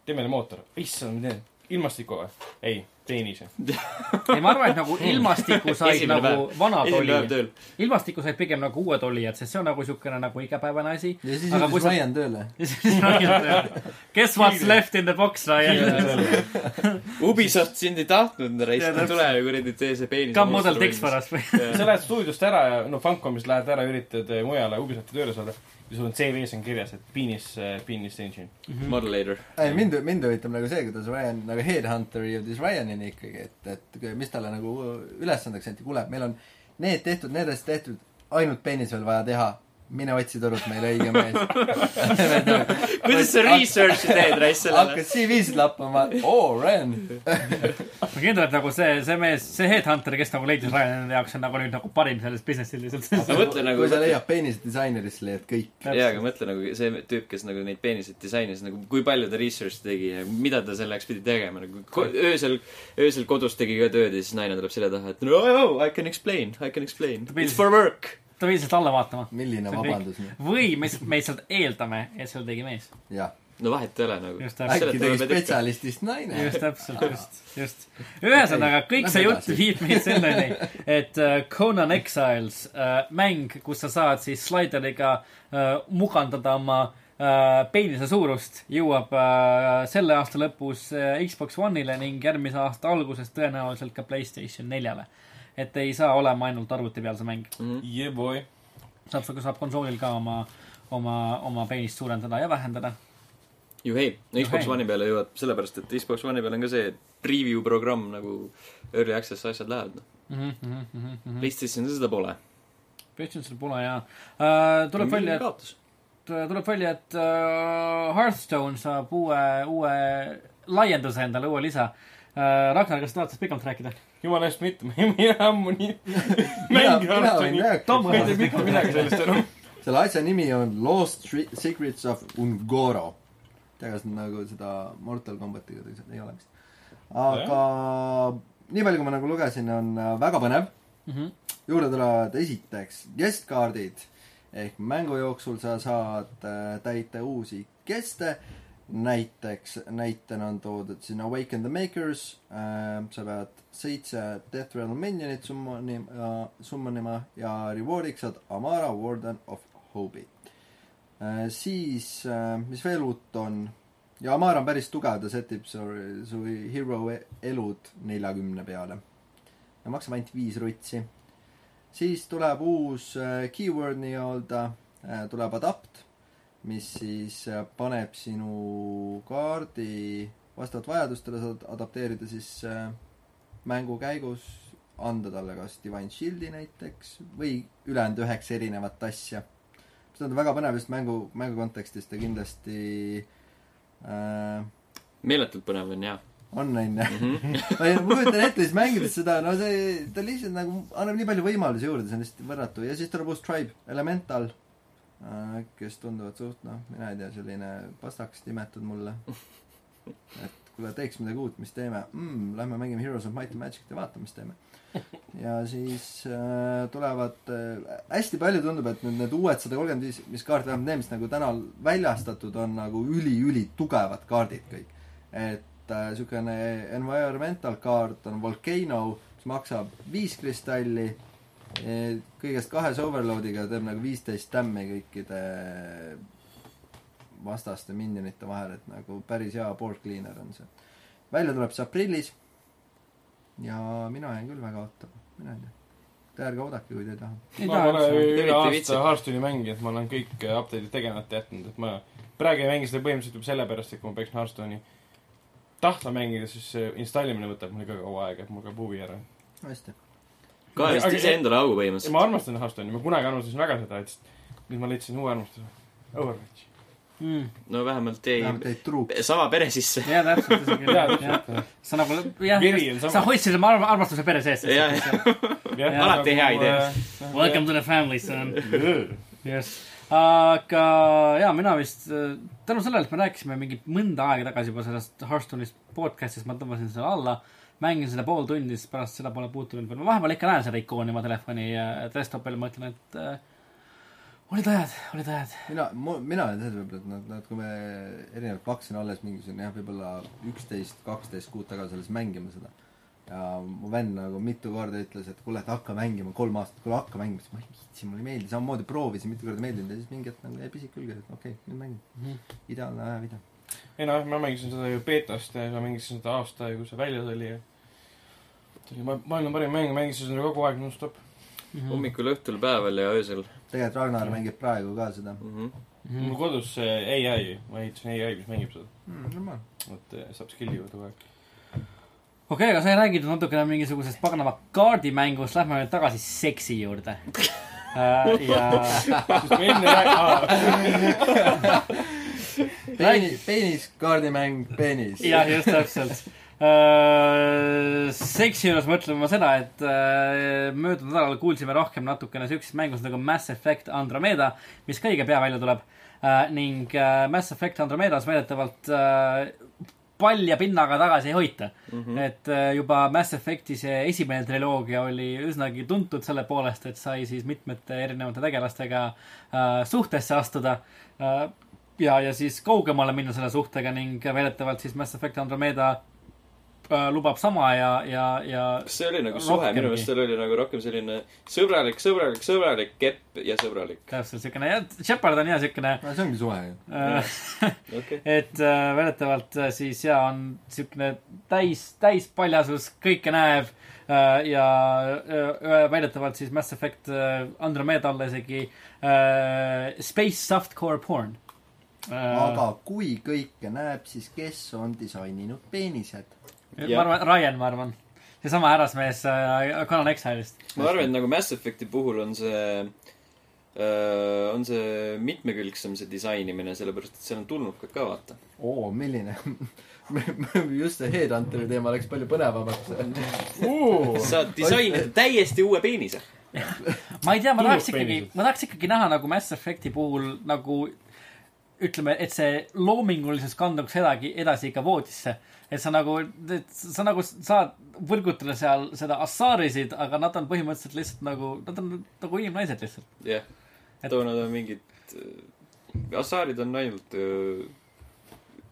tee meile mootor. issand, ma teen, ilmastiku või? ei, teenise. ei, ma arvan, et nagu ilmastikku said Esimene nagu vanad tööl. ilmastikku said pigem nagu uued olijad, sest see on nagu siukene nagu igapäevane asi. ja siis jõudis sa- Ryan tööle. Guess what's left in the box, Ryan? Ubisoft sind ei tahtnud, raisk, tule ja kuradi tee see peenis. Come model text pärast või? sa lähed stuudiost ära ja no Funcomist lähed ära, üritad eh, mujale Ubisofti tööle saada sul on CV-s on kirjas, et penis, penis engine. Modelator. ei, mind, mind huvitab nagu see, kuidas Ryan nagu headhunter jõudis Ryanini ikkagi, et, et mis talle nagu ülesandeks anti, kuule, meil on need tehtud, need asjad tehtud, ainult peenis veel vaja teha. Mine otsi turult meile õige mees. kuidas sa research'i teed, raisk sellele? hakkad CV-sid lappama, oo, Ryan. ma kindel, et nagu see, see mees, see headhunter, kes nagu leidis Ryan enda jaoks on nagu nüüd nagu parim selles business'is lihtsalt. no mõtle nagu kui sa, leiad peenise disainerist, leiad kõik. jaa, aga mõtle nagu see tüüp, kes nagu neid peeniseid disainis, nagu kui palju ta research tegi ja mida ta selleks pidi tegema, nagu öösel, öösel kodus tegi ka tööd ja siis naine tuleb selja taha, et no oh, I can explain, I can explain. It's for work. Ta pidi lihtsalt alla vaatama. milline See on kõik. vabandus või me lihtsalt, me lihtsalt eeldame, et seda tegi mees. jah, no vahet ei ole nagu. Äkki tegi spetsialistist naine. just täpselt, just, just. ühesõnaga, kõik see jutt viib meid selleni, et äh, Conan Exiles äh,, mäng, kus sa saad siis slaideriga äh, mugandada oma äh, peenise suurust, jõuab äh, selle aasta lõpus äh, Xbox One'ile ning järgmise aasta alguses tõenäoliselt ka Playstation neljale. Et ei saa olema ainult arvuti peal see mäng. Yeah boy. saab, saab konsoolil ka oma, oma, oma peenist suurendada ja vähendada. juhei, no Xbox. One'i peale jõuad sellepärast, et Xbox One'i peal on ka see preview programm nagu early access asjad lähevad, noh. PlayStationil seda pole. PlayStationil pole ja äh, tuleb välja, et tuleb välja, et äh, Hearthstone saab uue, uue laienduse endale, uue lisa äh,. Ragnar, kas tahad sellest pikemalt rääkida? Jumala eest mitte, ma ei tea ammu nii mina, mina harrastanud. Tom ma ei tea mitte midagi sellest enam. selle asja nimi on Lost Secrets of Ungoro. tea, kas nagu seda Mortal Combatiga tegelikult ei ole vist. aga nii palju, kui ma nagu lugesin, on äh, väga põnev. juurde tulevad esiteks guest-kaardid ehk mängu jooksul sa saad äh, täita uusi keste. näiteks, näitena on toodud siin Awaken the Makers äh,, sa pead seitse Death Realm minionit summonima, summonima ja reward'iks saad Amara Warden of Hope'i äh,. siis äh,, mis veel uut on ja Amara on päris tugev, ta setib su, su hero e- elud neljakümne peale. ja maksab ainult viis rutsi. siis tuleb uus äh, keyword nii-öelda äh,, tuleb adapt, mis siis äh, paneb sinu kaardi vastavalt vajadustele saad adapteerida siis äh, mängu käigus, anda talle kas Divine Shield'i näiteks või ülejäänud üheksa erinevat asja. see on väga põnev just mängu, mängu kontekstis ta kindlasti äh, meeletult põnev on jaa. on, onju. ma ei- ma kujutan ette siis mängides seda, no see, ta lihtsalt nagu annab nii palju võimalusi juurde, see on lihtsalt võrratu ja siis tuleb uus Tribe, Elemental, kes tunduvad suht noh, mina ei tea, selline pastaks nimetud mulle. et kuule, teeks midagi uut, mis teeme mm,, lähme mängime Heroes of Might and Magic'it ja vaatame, mis teeme. ja siis äh, tulevad äh,, hästi palju tundub, et nüüd need uued sada kolmkümmend viis, mis kaart, vähemalt need, mis nagu täna väljastatud on nagu üli-ülitugevad kaardid kõik. et äh, niisugune environmental kaart on Volcano, mis maksab viis kristalli, kõigest kahes overload'iga teeb nagu viisteist tämmi kõikide vastaste minionite vahel, et nagu päris hea board cleaner on see. välja tuleb see aprillis ja mina jään küll väga ootama, mina ei tea. Te ärge oodake, kui te ei taha. ma üldse. üle aasta. Hearthstone'i mänginud, ma olen kõik äh, update'id tegemata jätnud, et ma praegu ei mängi seda põhimõtteliselt juba sellepärast, et kui ma peaksin Hearthstone'i tahtma mängida, siis installimine võtab mul ikka kaua aega, et mul kaob huvi ära. hästi. Kaevast Aga- iseendale augu põhimõtteliselt. ma armastan Hearthstone'i, ma kunagi armastasin väga seda, et nüüd ma leidsin uue armastuse. Overwatch. Mm. no vähemalt jäi sama pere sisse. jaa, täpselt, isegi jah. sa nagu, jah, sa hoidsid oma arm- armastuse pere sees. Alati hea idee. Welcome to the family, son. Yes. aga jaa, mina vist äh, tänu sellele, et me rääkisime mingi mõnda aega tagasi juba sellest Hearthstone'ist podcast'ist, ma tõmbasin selle alla, mängisin seda pool tundi, siis pärast seda pole puutunud veel, ma vahepeal ikka näen seda ikooni oma telefoni desktop'il, ma ütlen, et äh, olid ajad, olid ajad. mina, mina olen selles võib-olla, et nad, nad, kui me erinevalt hakkasin alles mingisugune jah, võib-olla üksteist, kaksteist kuud tagasi alles mängima seda. ja mu vend nagu mitu korda ütles, et kuule, et hakka mängima, kolm aastat, kuule hakka mängima, siis ma ei viitsi, mulle ei meeldi, samamoodi proovisin mitu korda ei meeldinud ja siis mingi hetk nagu jäi pisik külge, et okei okay,, nüüd mängin. ideaalne ajaviide. ei noh, ma mängisin seda ju beetast ja ma mängisin seda aasta ja kui see välja tuli ja oli ma- maailma parim mäng, mängisin seda kogu aeg nonstop. hommikul, õhtul, päeval ja öösel tegelikult Ragnar mängib praegu ka seda mm. -hmm. Mhm. mul kodus see ai, ma ehitasin ai, mis mängib seda, mm,. et eh, saab skill'i juurde kogu aeg. okei okay,, aga sai räägitud natukene mingisugusest paganama kaardimängust, lähme nüüd tagasi seksi juurde. ja sest me enne rääkisime, peeni, peenis, kaardimäng, peenis. jah, just täpselt. Seksi juures mõtlen ma seda, et äh, möödunud nädalal kuulsime rohkem natukene siuksest mängust nagu Mass Effect Andromeda, mis ka õige pea välja tuleb. ning äh, Mass Effect Andromedas väidetavalt äh, palja pinnaga tagasi ei hoita mm. -hmm. et äh, juba Mass Effecti see esimene triloogia oli üsnagi tuntud selle poolest, et sai siis mitmete erinevate tegelastega äh, suhtesse astuda äh, ja, ja siis kaugemale minna selle suhtega ning väidetavalt siis Mass Effect Andromeda äh, lubab sama ja, ja, ja kas see oli nagu suhe, minu meelest seal oli nagu rohkem selline sõbralik, sõbralik, sõbralik, kepp ja sõbralik. täpselt siukene, jah, Shepard on ja siukene no see ongi suhe ju. äh, okei. et äh, väidetavalt äh, siis ja on siukene täis, täispaljasus, kõike näeb äh, ja äh, väidetavalt siis Mass Effect äh, Andromeda alla isegi äh, Space Softcore Porn äh,. aga kui kõike näeb, siis kes on disaininud peenised? Ma arvan, Ryan, ma arvan. seesama härrasmees äh, Conan Exile'ist. ma arvan, et nagu Mass Effecti puhul on see, on see mitmekülgsem, see disainimine, sellepärast et seal on tulnukad ka, vaata. oo, milline just see Headhunteri teema läks palju põnevamaks. saad disainida täiesti uue peenise. ma ei tea, ma tahaks ikkagi ma tahaks ikkagi näha nagu Mass Effecti puhul nagu ütleme, et see loomingulisus kanduks edasi, edasi ikka voodisse. Et sa nagu, et sa nagu saad võrgutada seal seda assaarisid, aga nad on põhimõtteliselt lihtsalt nagu, nad on nagu inimnaised lihtsalt. jah, Et- too nad on mingid, assaarid on ainult öö,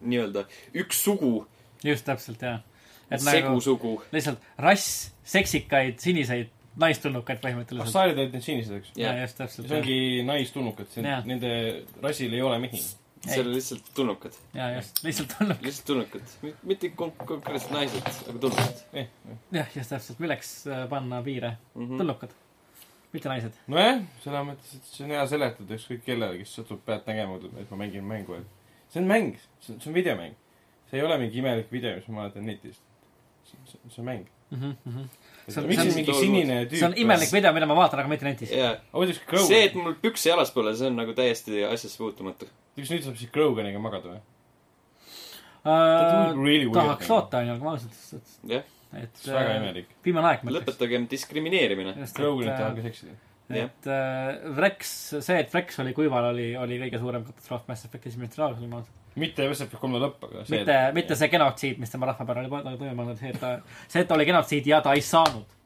nii-öelda üks sugu, just täpselt, jah. et nagu segusugu. lihtsalt rass seksikaid siniseid naistulnukaid põhimõtteliselt. Assaarid olid need sinised, eks. ja jah, just täpselt see. ongi naistulnukad, nende rassil ei ole mehi. Seal on lihtsalt tulnukad, ja just, lihtsalt tulnuk. lihtsalt tulnukad, mitte kon- konkreetselt naised, aga tulnukad jah, just täpselt, milleks äh, panna piire, mm. -hmm. tulnukad, mitte naised. nojah, selles mõttes, et see on hea seletada ükskõik kellele, kes satub pealt nägema, et ma mängin mängu, et see on mäng, see on, see on videomäng. see ei ole mingi imelik video, mis ma vaatan netist. see on, see on mäng. On- miks see on- siin mingi sinine tüüp see on imelik video, mida ma vaatan, aga mitte netis. Krogan, see, et mul pükse jalas pole, see on nagu täiesti asjasse puutumatu. kas nüüd saab siis Kroganiga magada või? Uh, really weird tahaks nagu. loota, onju, aga ma ausalt öeldes, jah, et, et see on väga äh, imelik. viimane aeg, lõpetagem diskrimineerimine. Kroganit et tahab äh, ka seksida. et äh, Vrex, see, et Vrex oli kuival, oli, oli kõige suurem katastroof Mass Effecti esimeses triaalis, oli ma arvan. Mitte Western kolme lõpp, aga see mitte, mitte see genotsiid, mis tema rahva peal oli toime pandud, see, et ta, see, et ta oli genotsiid ja ta ei saanud.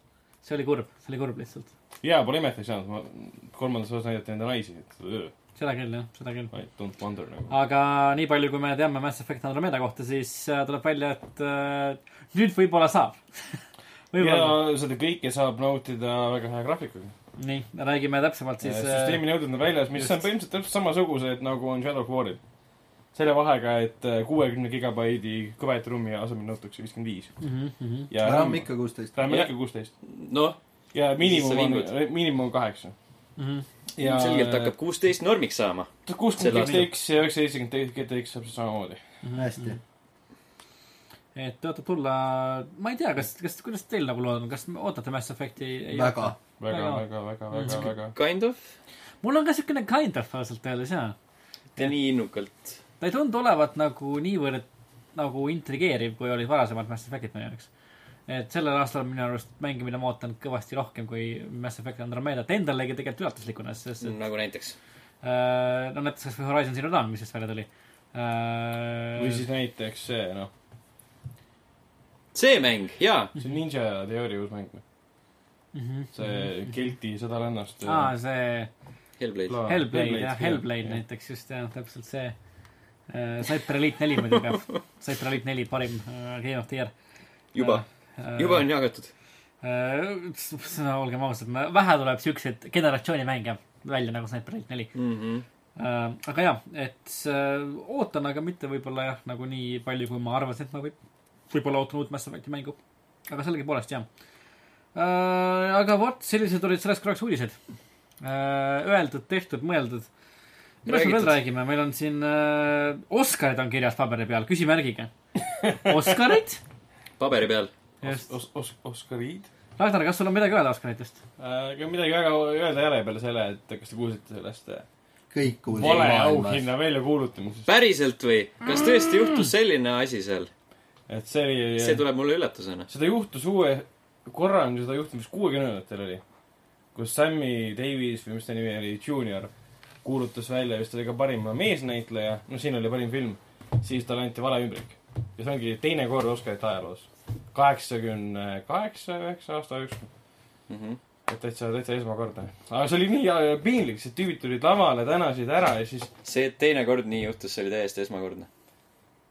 see oli kurb, see oli kurb lihtsalt. jaa, pole imet ei saanud, ma kolmandas osas näidati nende naisi, et seda küll, jah, seda küll. I don't wonder nagu. aga nii palju, kui me teame Mass Effect Andromeda kohta, siis äh, tuleb välja, et äh, nüüd võib-olla saab. ja võib-olla. seda kõike saab nautida väga hea graafikuga. nii, räägime täpsemalt siis äh, süsteemi nõuded on väljas, mis just. on põhimõtteliselt täpselt samasugused nagu on Shadow of War'il. Selle vahega, et kuuekümne gigabaidi kõverturuumi asemel nõutakse viiskümmend viis. mm. -hmm. ja RAM ikka kuusteist. RAM ikka kuusteist. noh, ja miinimum on miinimum on kaheksa. Mm -hmm. ja selgelt hakkab kuusteist normiks saama. kuuskümmend GTX ja üheksa seitsekümmend GTX saab samamoodi. hästi. et tõotab tulla, ma ei tea, kas, kas, kuidas teil nagu lood on, kas ootate Mass Effecti? väga. väga, Väga. väga, väga, väga, väga. Kind of, mul on ka siukene kind of ausalt öeldes jaa. mitte nii innukalt. Ta ei tundu olevat nagu niivõrd nagu intrigeeriv, kui olid varasemad Mass Effectid minu jaoks. et sellel aastal on minu arust mänge, mida ma ootan kõvasti rohkem kui Mass Effect Andromedat, endalegi tegelikult üllatuslikuna, sest et nagu näiteks. äh, no näiteks kas või Horizon Zero Dawn, mis just välja tuli või äh, siis näiteks see, noh, see mäng, jaa. see Ninja Theory uus mäng, mhm. see Kelti sõdalannast. aa, see Hellblade. Hellblade jah, Hellblade näiteks just jah, täpselt see Sniper Elite neli muidugi, Sniper Elite neli parim äh, Game of the Year juba, äh, juba on jagatud. olgem ausad, vähe tuleb siukseid generatsiooni mänge välja nagu Sniper Elite neli Mhm. äh,. aga jaa, et ootan, aga mitte võib-olla jah, nagu nii palju, kui ma arvasin, et ma võib, võib-olla ootan uut Mass Effecti mängu. aga sellegipoolest jah aga vot, sellised olid sellest korraks uudised. Öeldud, tehtud, mõeldud. Millest me veel räägime, meil on siin äh, Oscarid on kirjas paberi peal, küsimärgiga. Oscarid? paberi peal. just. Os-, Os-, Oskariid. Ragnar, kas sul on midagi öelda Oscaritest? ega midagi väga öelda ei ole peale selle, et kas te kuulsite sellest äh, kõik kuulsid vale auhinna väljakuulutamisest. päriselt või? kas tõesti juhtus selline asi seal? et see oli see tuleb mulle üllatusena. seda juhtus uue korra on seda juhtunud vist kuuekümnendatel oli, kus Sammy Davis või mis ta nimi oli, Junior kuulutas välja vist oli ka parima meesnäitleja, no siin oli parim film, siis talle anti vale ümbrik. ja see ongi teine kord Oscarite ajaloos. kaheksakümne kaheksa, üheksa aasta jooksul, Mhm. et täitsa, täitsa esmakordne. aga see oli nii äh, piinlik, sest tüübid tulid lavale, tänasid ära ja siis see, et teine kord nii juhtus, see oli täiesti esmakordne.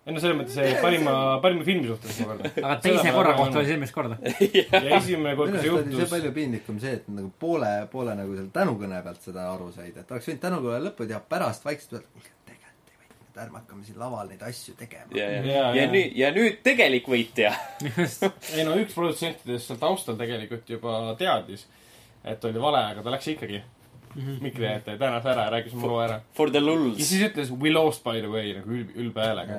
Ei no selles mõttes see parima, parima filmi suhtes esmakordne. aga teise korra kohta oli see esimest korda. ja esimene kord, kui see oli see juhtus, palju piinlikum see, et nagu poole, poole nagu seal tänukõne pealt seda aru said, et oleks võinud tänukõne lõppu teha pärast vaikselt öelda, kuulge, tegelikult ei võinud, et ärme hakkame siin laval neid asju tegema. ja, ja, ja jaa. nüüd, ja nüüd tegelik võitja. ei no üks produtsentidest seal taustal tegelikult juba teadis, et oli vale, aga ta läks ikkagi mikri ette ja tänas ära ja rääkis loo ära. For the ja lulls. siis ütles we lost by the way nagu ülb, ülbe häälega.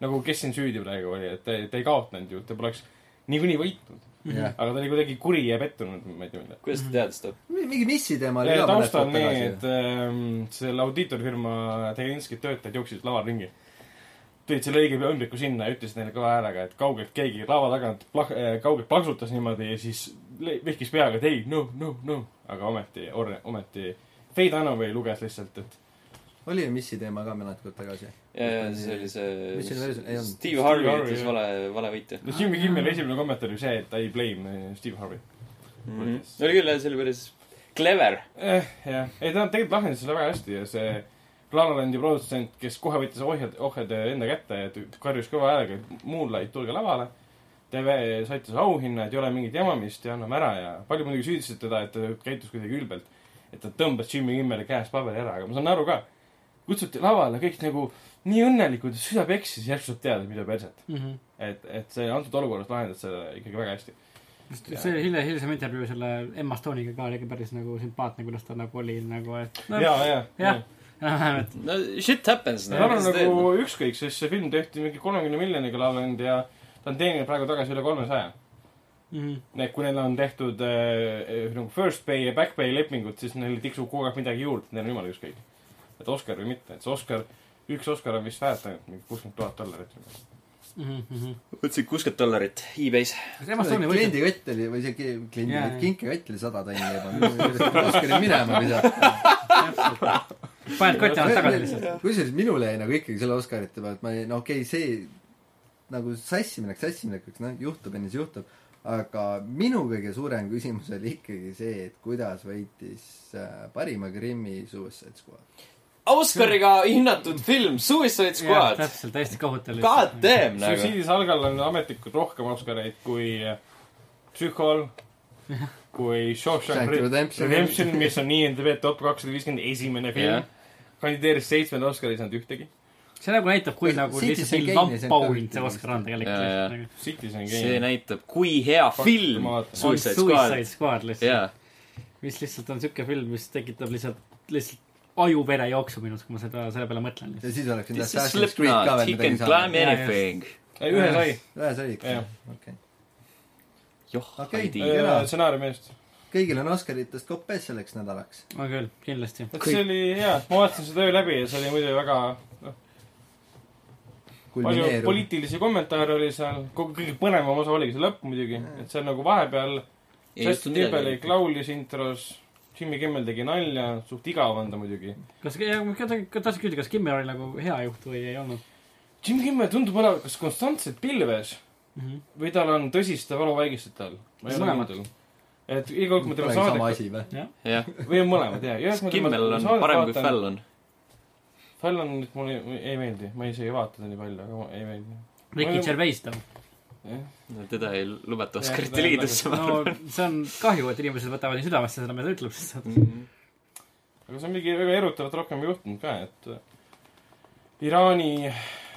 Nagu kes siin süüdi praegu oli, et te, te ei kaotanud ju, te poleks niikuinii võitnud. jah, aga ta oli kuidagi kuri ja pettunud, ma ei tea mida. kuidas ta teadis seda? mingi missi teema oli ka taustal kuud nii, et. ähm, selle audiitorfirma Telinski töötajad jooksid laval ringi. tõid selle õige ümbriku sinna ja ütlesid neile kõva häälega, et kaugelt keegi lava tagant plah-, kaugelt plaksutas niimoodi ja siis vihkis peaga, et ei, no, no, no. aga ometi, ometi Fade Dunaway luges lihtsalt, et oli ju missi teema ka mõned kuud tagasi. ja, ja see oli Mis selle see versioon- ei olnud. Steve Harvey ütles vale, vale võitja no Jimmy Kimmeli esimene kommentaar oli see, et I blame eh, Steve Harvey. mm. -hmm. oli küll jah, see oli päris clever. eh, jah, ei ta tegelikult lahendas selle väga hästi ja see La La Landi produtsent, kes kohe võttis ohjad, ohjad enda kätte ja karjus kõva häälega, et Moonlight, tulge lavale. TV selle auhinna, et ei ole mingit jamamist ja anname ära ja paljud muidugi süüdistasid teda, et ta käitus kuidagi ülbelt. et ta tõmbas Jimmy Kimmeli käest paberi ära, aga ma saan aru ka. kutsuti lavale kõik nagu nii õnnelikud, süda peksis, järsku saab teada, mida perset. Mhm. et, et see antud olukorras lahendas selle ikkagi väga hästi. see hiljem, hilisem intervjuu selle Emma Stone'iga ka oli ikka päris nagu sümpaatne, kuidas ta nagu oli nagu, et no, ja, ja, jah. enam-vähem, et no shit happens. tal on nagu ükskõik, sest see film tehti mingi kolmekümne miljoniga La La Land ja ta on teeninud praegu tagasi üle kolmesaja. mm, Need, kui neil on tehtud äh, nagu first pay ja back pay lepingud, siis neil tiksub kogu aeg midagi juurde, neil on jumala ükskõik. et Oscar või mitte, et see Oscar, üks Oscar on vist väärt ainult mingi kuuskümmend tuhat dollarit. mm, mm, võtsin kuuskümmend dollarit e-base. kliendikott oli, või see kliendi kinkekott oli sada tonni juba. Oskari minema visata. paned kotti, annad tagasi lihtsalt. kusjuures minul jäi nagu ikkagi selle Oscarite pealt, ma ei, no okei okay,, see nagu sassimineks sassiminekuks, noh, juhtub enne, siis juhtub. aga minu kõige suurem küsimus oli ikkagi see, et kuidas võitis äh, parima Krimmi Suicide Squad. Oscariga hinnatud film Suicide Squad. täpselt, täiesti kohutav God. damn nagu. Suicide Salgal on ametlikult rohkem Oscareid kui äh, Psychol, kui Shawshank Shank Redemption. Mis on IMDb top kakssada viiskümmend esimene film kandideeris seitsmenda Oscari, ei saanud ühtegi. see nagu näitab, kui nagu Citizen lihtsalt ka vampauhind see Oscar on tegelikult. nagu see näitab, kui hea film ma vaatan. Suicide Suicide Squad. Squad lihtsalt. mis lihtsalt on siuke film, mis tekitab lihtsalt, lihtsalt ajuvere jooksu minus, kui ma seda, selle peale mõtlen. ja siis oleks nüüd Assassin's Creed ka veel he midagi can climb saanud. anything. ühe sai. ühe sai ikka okei. joh, Okei. Heidi. Äh, kena. stsenaariumi eest. kõigil on Oscaritest kopp ees selleks nädalaks. on küll, kindlasti. et see oli hea, ma vaatasin seda öö läbi ja see oli muidu väga, noh, palju poliitilisi kommentaare oli seal, kogu kõige põnevam osa oligi see lõpp muidugi, et seal nagu vahepeal Justin Timberlake laulis intros, Jimmy Kimmel tegi nalja, suht igav on ta muidugi. kas, tahtsin küsida, kas Kimmel oli nagu hea juht või ei olnud Jimmy Kimmel tundub olevat kas konstantselt pilves mm? -hmm. või tal on tõsiste valuvaigistajad all. ma ei ole Mõlemad. kindel. et iga kord, kui ma tema saadet, asi või? on mõlemad jah. Kimmel on parem kui. Fallon. Fallon mulle ei, ei meeldi, ma isegi ei vaata ta nii palju, aga ma- ei meeldi. Ricky Gervais too. jah, teda ei lubata Oscarite liidusse, no see on kahju, et inimesed võtavad nii südamesse seda, mida ta ütleb, sest et Mhm. aga see on mingi väga erutavat rohkem juhtunud ka, et äh, Iraani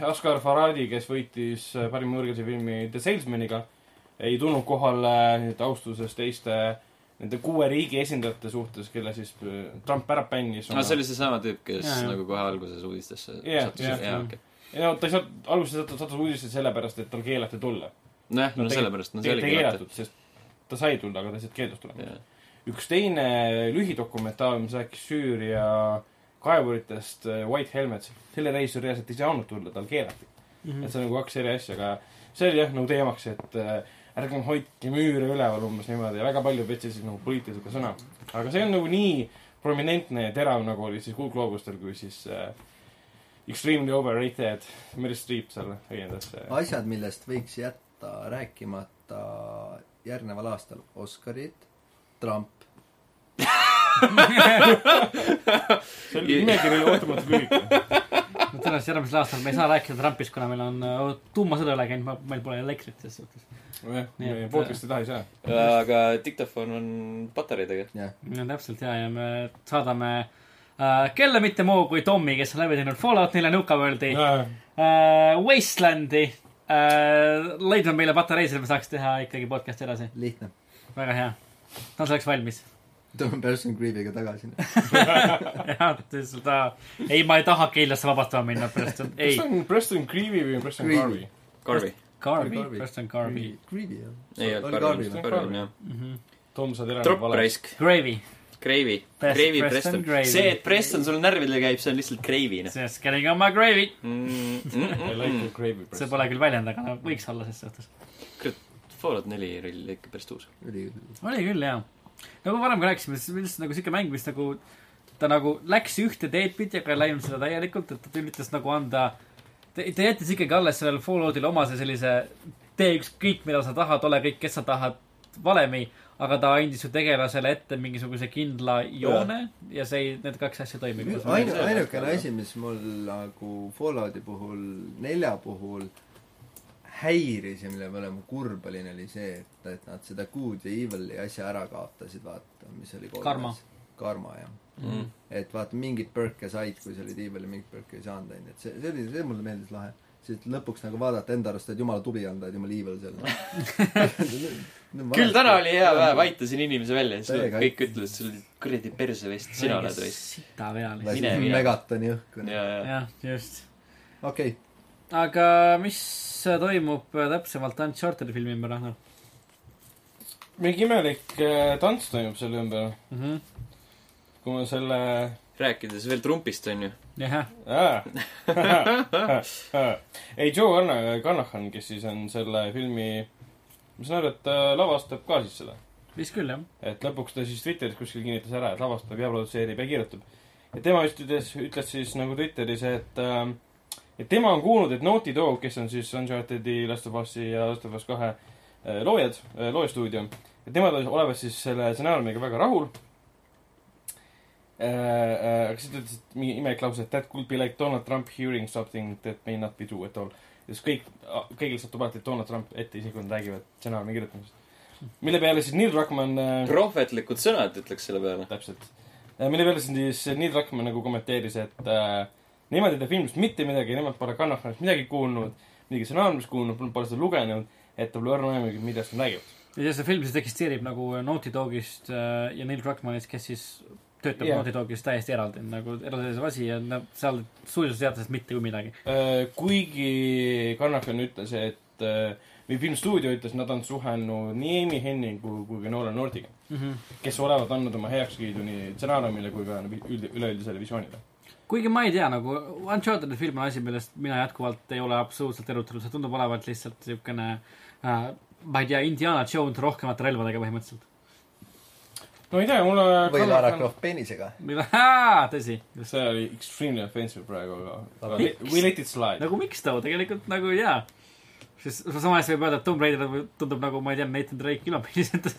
Asghar Farhadi, kes võitis äh, parima võõrkeelse filmi The Salesmaniga, ei tulnud kohale nüüd austuses teiste nende kuue riigi esindajate suhtes, kelle siis äh, Trump ära bännis. no see oli seesama tüüp, kes jaa. nagu kohe alguses uudistesse Jah, sattus, jah. jaa, okei. ei no ta ei saanud, alguses sattus, sattus uudistesse sellepärast, et tal keelati tulla. nojah, no sellepärast, no see vaata, keelatud, sest ta sai tulla, aga ta lihtsalt keeldus tulemast. üks teine lühidokumentaal, mis rääkis Süüria kaevuritest, White Helmets, selle reisijal reaalselt ei saanud tulla, tal keelati. Mhm. et see on nagu kaks eri asja, aga see oli jah nagu teemaks, et äh, ärgem hoidke müüre üleval umbes niimoodi ja väga palju võtsid siis nagu poliitiliselt ka sõna. aga see on nagu nii prominentne ja terav, nagu oli siis kuulgloobustel, kui siis äh, Extremely overrated Meryl Streep seal õiendas äh,. asjad, millest võiks jätta rääkimata järgneval aastal. Oscarid, Trump, see oli nimekiri oli ootamatult lühike. no tõenäoliselt järgmisel aastal me ei saa rääkida Trumpist, kuna meil on äh, tuumasõda üle käinud, meil pole elektrit selles suhtes. jah, Nii et- podcast'i taha ei saa. aga diktofon on patareidega. jah. no täpselt ja, ja me saadame äh, kelle mitte muu kui Tommy, kes on läbi teinud Fallout nelja Nuka Worldi äh,, Wastelandi äh,, leidnud meile patareisid, et me saaks teha ikkagi podcast'i edasi. lihtne. väga hea. ta on selleks valmis. tuleme Person Grieviga tagasi. jah, lihtsalt ta, ei, ma ei taha Keilasse vabastama minna, Preston, ei kas. on Preston Greavy või Preston. Garvey? Carvi. Carby, Preston Carby. Grievi jah. ei olnud Garvey? Carvi on jah. Mhm. Tom, sa tead tropp. raisk. Gravy, Gravy. Gravy Preston see, et Preston sul närvidele käib, see on lihtsalt Gravy, noh. just getting on my gravy. I like the gravy see pole küll väljend, aga no võiks olla ses suhtes. Fallout neli oli ikka päris tuus. oli oli küll, jaa. nagu varem ka rääkisime, see on lihtsalt nagu siuke mäng, mis nagu, ta nagu läks ühte teed pidi, aga ei läinud seda täielikult, et ta üritas nagu anda, ta ta jättis ikkagi alles sellele Falloutile omase sellise tee ükskõik, mida sa tahad, ole kõik, kes sa tahad valemi, aga ta andis su tegelasele ette mingisuguse kindla joone ja see ei, need kaks asja ei toimi. ainu-, ainukene asi, mis mul nagu Fallouti puhul, nelja puhul häiris ja mille peale ma kurb olin, oli see, et, et nad seda good ja evil'i asja ära kaotasid, vaata, mis oli kolmes. Karma. karma, jah. Mm. et vaata, mingeid perk'e said, kui sa olid evil ja mingeid perk'e ei saanud, onju, et see, see oli, see mulle meeldis lahe. siis lõpuks nagu vaadata enda arust, et jumala tubli olnud, oled jumala evil seal. küll täna oli hea päev, aitasin inimese välja, siis kõik ütlesid, sul oli kuradi persevest, sina oled või? sita peal. Mine. Megatoni õhku. ja, ja, jah, just. okei, aga mis toimub täpsemalt Uncharted'i filmi ümber, Ragnar mingi imelik äh, tants toimub selle ümber, mm? -hmm. kui ma selle rääkides veel Trumpist, onju. jah, ah. ei, Joe Carna- Carnahan, kes siis on selle filmi, ma saan aru, et ta lavastab ka siis seda. vist küll, jah. et lõpuks ta siis Twitteris kuskil kinnitas ära, et lavastab ja produtseerib ja kirjutab. ja tema vist ütles, ütles siis nagu Twitteris, et äh, et tema on kuulnud, et Naughty Dog, kes on siis Uncharted'i, Last of Us'i ja Last of Us kahe äh, loojad, loojastuudio, et nemad olevat siis selle stsenaariumiga väga rahul. aga siis ta ütles, et mingi imelik lause, et that could be like Donald Trump hearing something that may not be true at all. Siis kõik, kõigil satub alati Donald Trump ette, isegi kui nad räägivad stsenaariumi kirjutamisest. mille peale siis Neil Druckmann äh, prohvetlikud sõnad, ütleks selle peale. täpselt. mille peale siis Neil Druckmann nagu kommenteeris, et äh, nemad ei tea filmist mitte midagi, nemad pole Kannachanist midagi kuulnud, midagi stsenaariumist kuulnud, pole seda lugenud, et ta pole õrna aimugi, millest nad räägivad. ja see film siis eksisteerib nagu Naughty Dogist äh, ja Neil Druckmannist, kes siis töötab yeah. Naughty Dogist täiesti eraldi, nagu eraldiseisev asi ja nad seal stuudios teadlased mitte kui midagi. Äh, kuigi Kannachan ütles, et äh, või filmstuudio ütles, nad on suhelnud nii Amy Henningu kui ka Nolan Nordiga, Mm -hmm. kes olevat andnud oma heakskiidu nii stsenaariumile kui ka üld- üleüldisele visioonile. kuigi ma ei tea, nagu Uncharted'i film on asi, millest mina jätkuvalt ei ole absoluutselt erutanud, see tundub olevat lihtsalt niisugune äh, ma ei tea, Indiana Jones rohkemate relvadega põhimõtteliselt. No ei tea, mulle või Lara Croft peenisega. tõsi, see oli extremely offensive praegu, aga we let it slide. nagu miks too, tegelikult nagu jaa. sest samas võib öelda, et Tomb Raider tundub nagu, ma ei tea, Nathan Drake ilma peeniseta.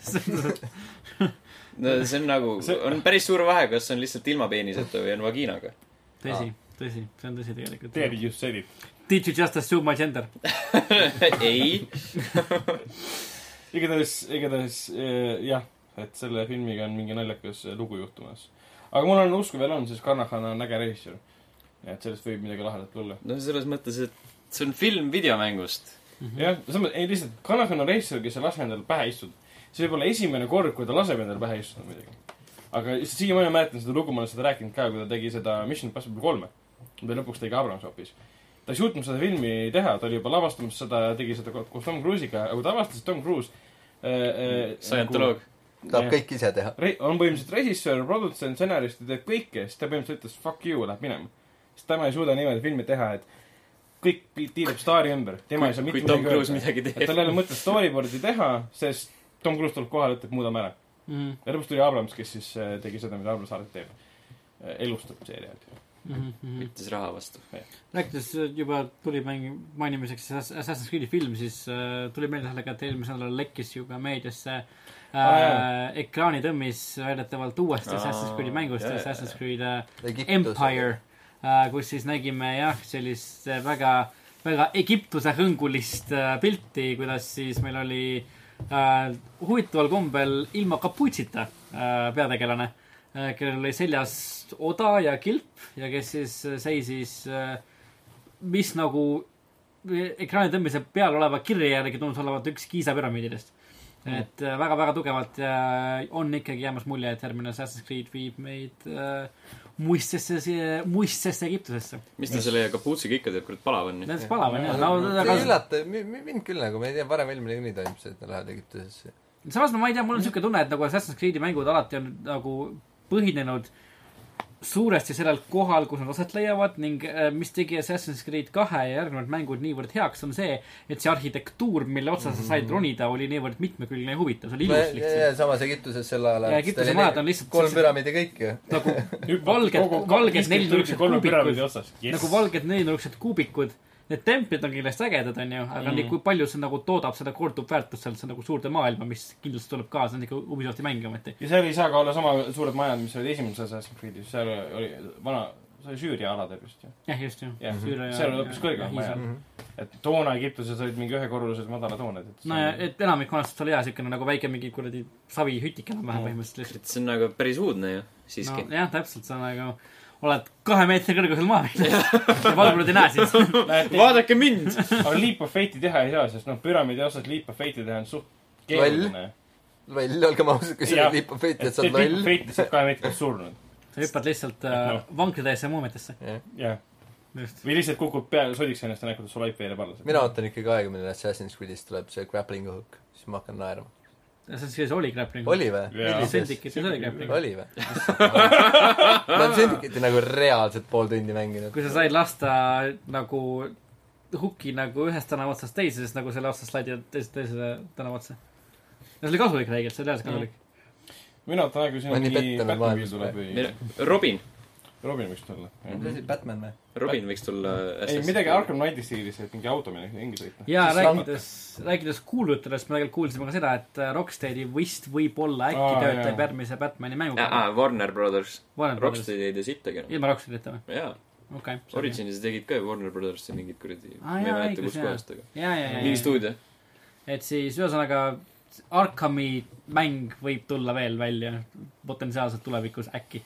no see on nagu, on päris suur vahe, kas on lihtsalt ilma peeniseta või on vaginaga. tõsi, tõsi, see on tõsi tegelikult. There you said it. Did you just assume my gender? ei, igatahes, igatahes eh, jah, et selle filmiga on mingi naljakas lugu juhtumas. aga mul on usku veel on, sest Carnahan on äge režissöör. et sellest võib midagi lahedat tulla. no selles mõttes, et see on film videomängust. jah, selles mõttes, ei lihtsalt, Carnahan on režissöör, kes ei lase endale pähe istuda. see võib olla esimene kord, kui ta laseb endale pähe istuda muidugi. aga siiamaani ma mäletan seda lugu, ma olen seda rääkinud ka, kui ta tegi seda Mission Impossible kolme. ta lõpuks tegi Abrams hoopis. ta ei suutnud seda filmi teha, ta oli juba lavastamas seda, tegi seda ko- koos Tom Cruise'iga, aga kui ta avastas, et Tom Cruise äh, äh, Scientoloog. Tahab kõik ise teha. on põhimõtteliselt režissöör, produtsent, stsenarist ja teeb kõike, siis ta põhimõtteliselt ütles fuck you, läheb minema. sest tema ei suuda niimoodi filmi teha, et kõik tiirleb staari ümber, tema ei saa mitte kui Tom Cruise midagi et tal ei ole mõtet storyboard'i teha, sest Tom Cruise tuleb kohale, ütleb muudame ära. Mhm, ja lõpuks tuli Abrams, kes siis äh, tegi seda, mida Abrams alati teeb. elustab seeriaid. mhm, võttis raha vastu. rääkides juba tuli mängi-, mainimiseks Ass- Assassin's Creed'i film, siis äh, tuli meelde sellega, et eelmisel nädalal lekkis ju ka meediasse äh, Aa, ekraanitõmmis väidetavalt uuesti Aa, Assassin's Creed'i mängust Assassin's Creed äh. Empire äh,, kus siis nägime jah, sellist äh, väga, väga Egiptuse hõngulist äh, pilti, kuidas siis meil oli äh, huvitaval kombel ilma kapuutsita äh, peategelane äh,, kellel oli seljas oda ja kilp ja kes siis äh, seisis äh,, mis nagu ekraani tõmbise peal oleva kirja järgi tundus olevat üks Kiisa püramiididest. Et äh, väga-väga tugevalt äh, on ikkagi jäämas mulje, et järgmine Assassin's Creed viib meid äh, muistsesse, muistsesse Egiptusesse. mis ta selle kapuutsiga ikka teeb, kurat palav on. Näiteks palav on jah, no see ei aga üllata mi- mi- mind küll nagu, ma ei tea, varem film niikuinii toimub see, et nad lähevad Egiptusesse. samas no ma ei tea, mul on niisugune tunne, et nagu Assassin's Creed'i mängud alati on nagu põhinenud suuresti sellel kohal, kus nad aset leiavad ning äh, mis tegi Assassin's Creed kahe ja järgnevad mängud niivõrd heaks, on see, et see arhitektuur, mille otsa sa said ronida, oli niivõrd mitmekülgne ja huvitav, see oli ilus ja lihtsalt. samas Egiptuses sel ajal Ja Egiptuse majad on lihtsalt kolm püramiidi kõik ju. nagu valged, valged nelinurksed kuubikud, yes.. nagu valged nelinurksed kuubikud. Need templid on kindlasti ägedad, onju, aga Mm. mm. kui palju see nagu toodab seda korduvväärtust seal, see nagu suurde maailma, mis kindlasti tuleb kaasa, see on ikka Ubisofti mäng ometi. ja seal ei saa ka olla sama suured majad, mis olid esimeses Assassin's Creed'is, seal oli vana, see oli Süüria aladel vist ju. jah, just ju. jah, seal oli hoopis kõrgem ja maja Mhm. Et toona Egiptuses olid mingi ühekorrulised madalad hooned, et no ja, et enamik hoonestest oli jah, siukene nagu väike mingi kuradi savihütik enam-vähem põhimõtteliselt et see on nagu päris uudne ju, siiski no.. nojah, täpselt, sa nagu oled kahe meetri kõrgusel maa peal ja valvurid ei näe sind. vaadake mind! aga Leap of Fate'i teha ei saa, sest noh, püramiidi otsas Leap of Fate'i teha on suht keeruline. loll, olgem ausad, kui sa Jah. oled Leap of Fate'i, et sa Leap oled of loll. Fate lihtsalt kahe meetri pealt surnud. sa hüppad lihtsalt äh, Noh. vankritäisse muumitesse. jah, või lihtsalt kukub peale, sodiks ennast ja näed, kuidas sul laip veereb alla. mina ootan ikkagi aega, millal Assassin's Creed'is tuleb see grappling hook, siis ma hakkan naerma. See siis oli grappling. oli või? Syndicate'is oli grappling. oli või? ma olen Syndicate'i nagu reaalselt pool tundi mänginud. kui sa said lasta nagu huki nagu ühest tänava otsast teise, siis nagu selle otsast slaidi teise, teise tänava otsa. ja see oli kasulik reegel, see oli reaalselt kasulik. mina kui Ma siin nii mingi Batmobiil tuleb või Robin, Robin võiks tulla. mis asi, Batman või? Robin võiks tulla ei, midagi Arkham Knighti stiilis, et mingi auto mingi ringi sõita. ja Siis rääkides, rääkides kuulutustest, me tegelikult kuulsime ka seda, et äh, Rocksteadi vist võib-olla äkki Aa, töötab jaa. järgmise Batman'i mänguga ah,. Warner Brothers. Rocksteadi ei tee sittagi enam. ilma Rocksteadita või? jaa, okei. Origins'i tegid ka Warner Brothersi mingid kuradi, Aa, ma ei jaa, mäleta õigus, kus jaa. kohast, aga mingi stuudio. et siis ühesõnaga Arkhami mäng võib tulla veel välja potentsiaalselt tulevikus äkki.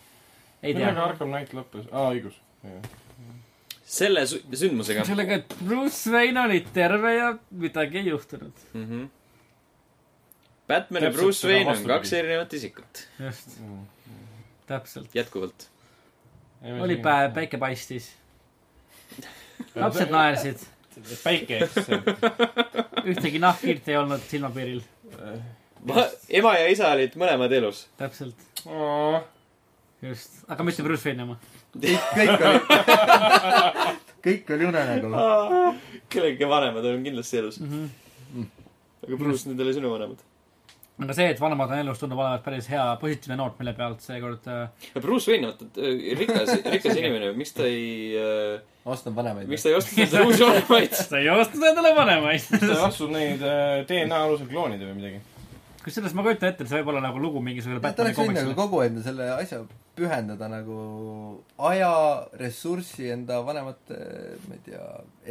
Ei millega tea. Arkham Knight lõppes? aa, õigus. selle sü- sündmusega sellega, et Bruce Wayne oli terve ja midagi ei juhtunud. mm. -hmm. Batman ja Bruce Wayne on kaks erinevat isikut, just, täpselt. jätkuvalt. oli päev, päike paistis. lapsed naersid, päike, eks. ühtegi nahkhiirt ei olnud silmapiiril. ema ja isa olid mõlemad elus. täpselt. just, aga mitte Bruce Wayne oma. kõik, kõik oli, kõik oli unenägu. kellegi vanemad on kindlasti elus. Mhm. aga Bruce, need ei ole sinu vanemad. aga see, et vanemad on elus, tundub olevat päris hea positiivne noot, mille pealt seekord äh, Bruce Wayne, vaata, rikas, rikas inimene, miks ta ei, ostan vanemaid. miks ta ei ostnud endale uusi vanemaid? sa ei ostnud endale vanemaid. ta astub neid äh, DNA alusel kloonida või midagi. Kusjuures ma kujutan ette, et see võib olla nagu lugu mingisugusele ta oleks võinud nagu komiksile. kogu enda selle asja pühendada nagu aja, ressurssi enda vanemate, ma ei tea,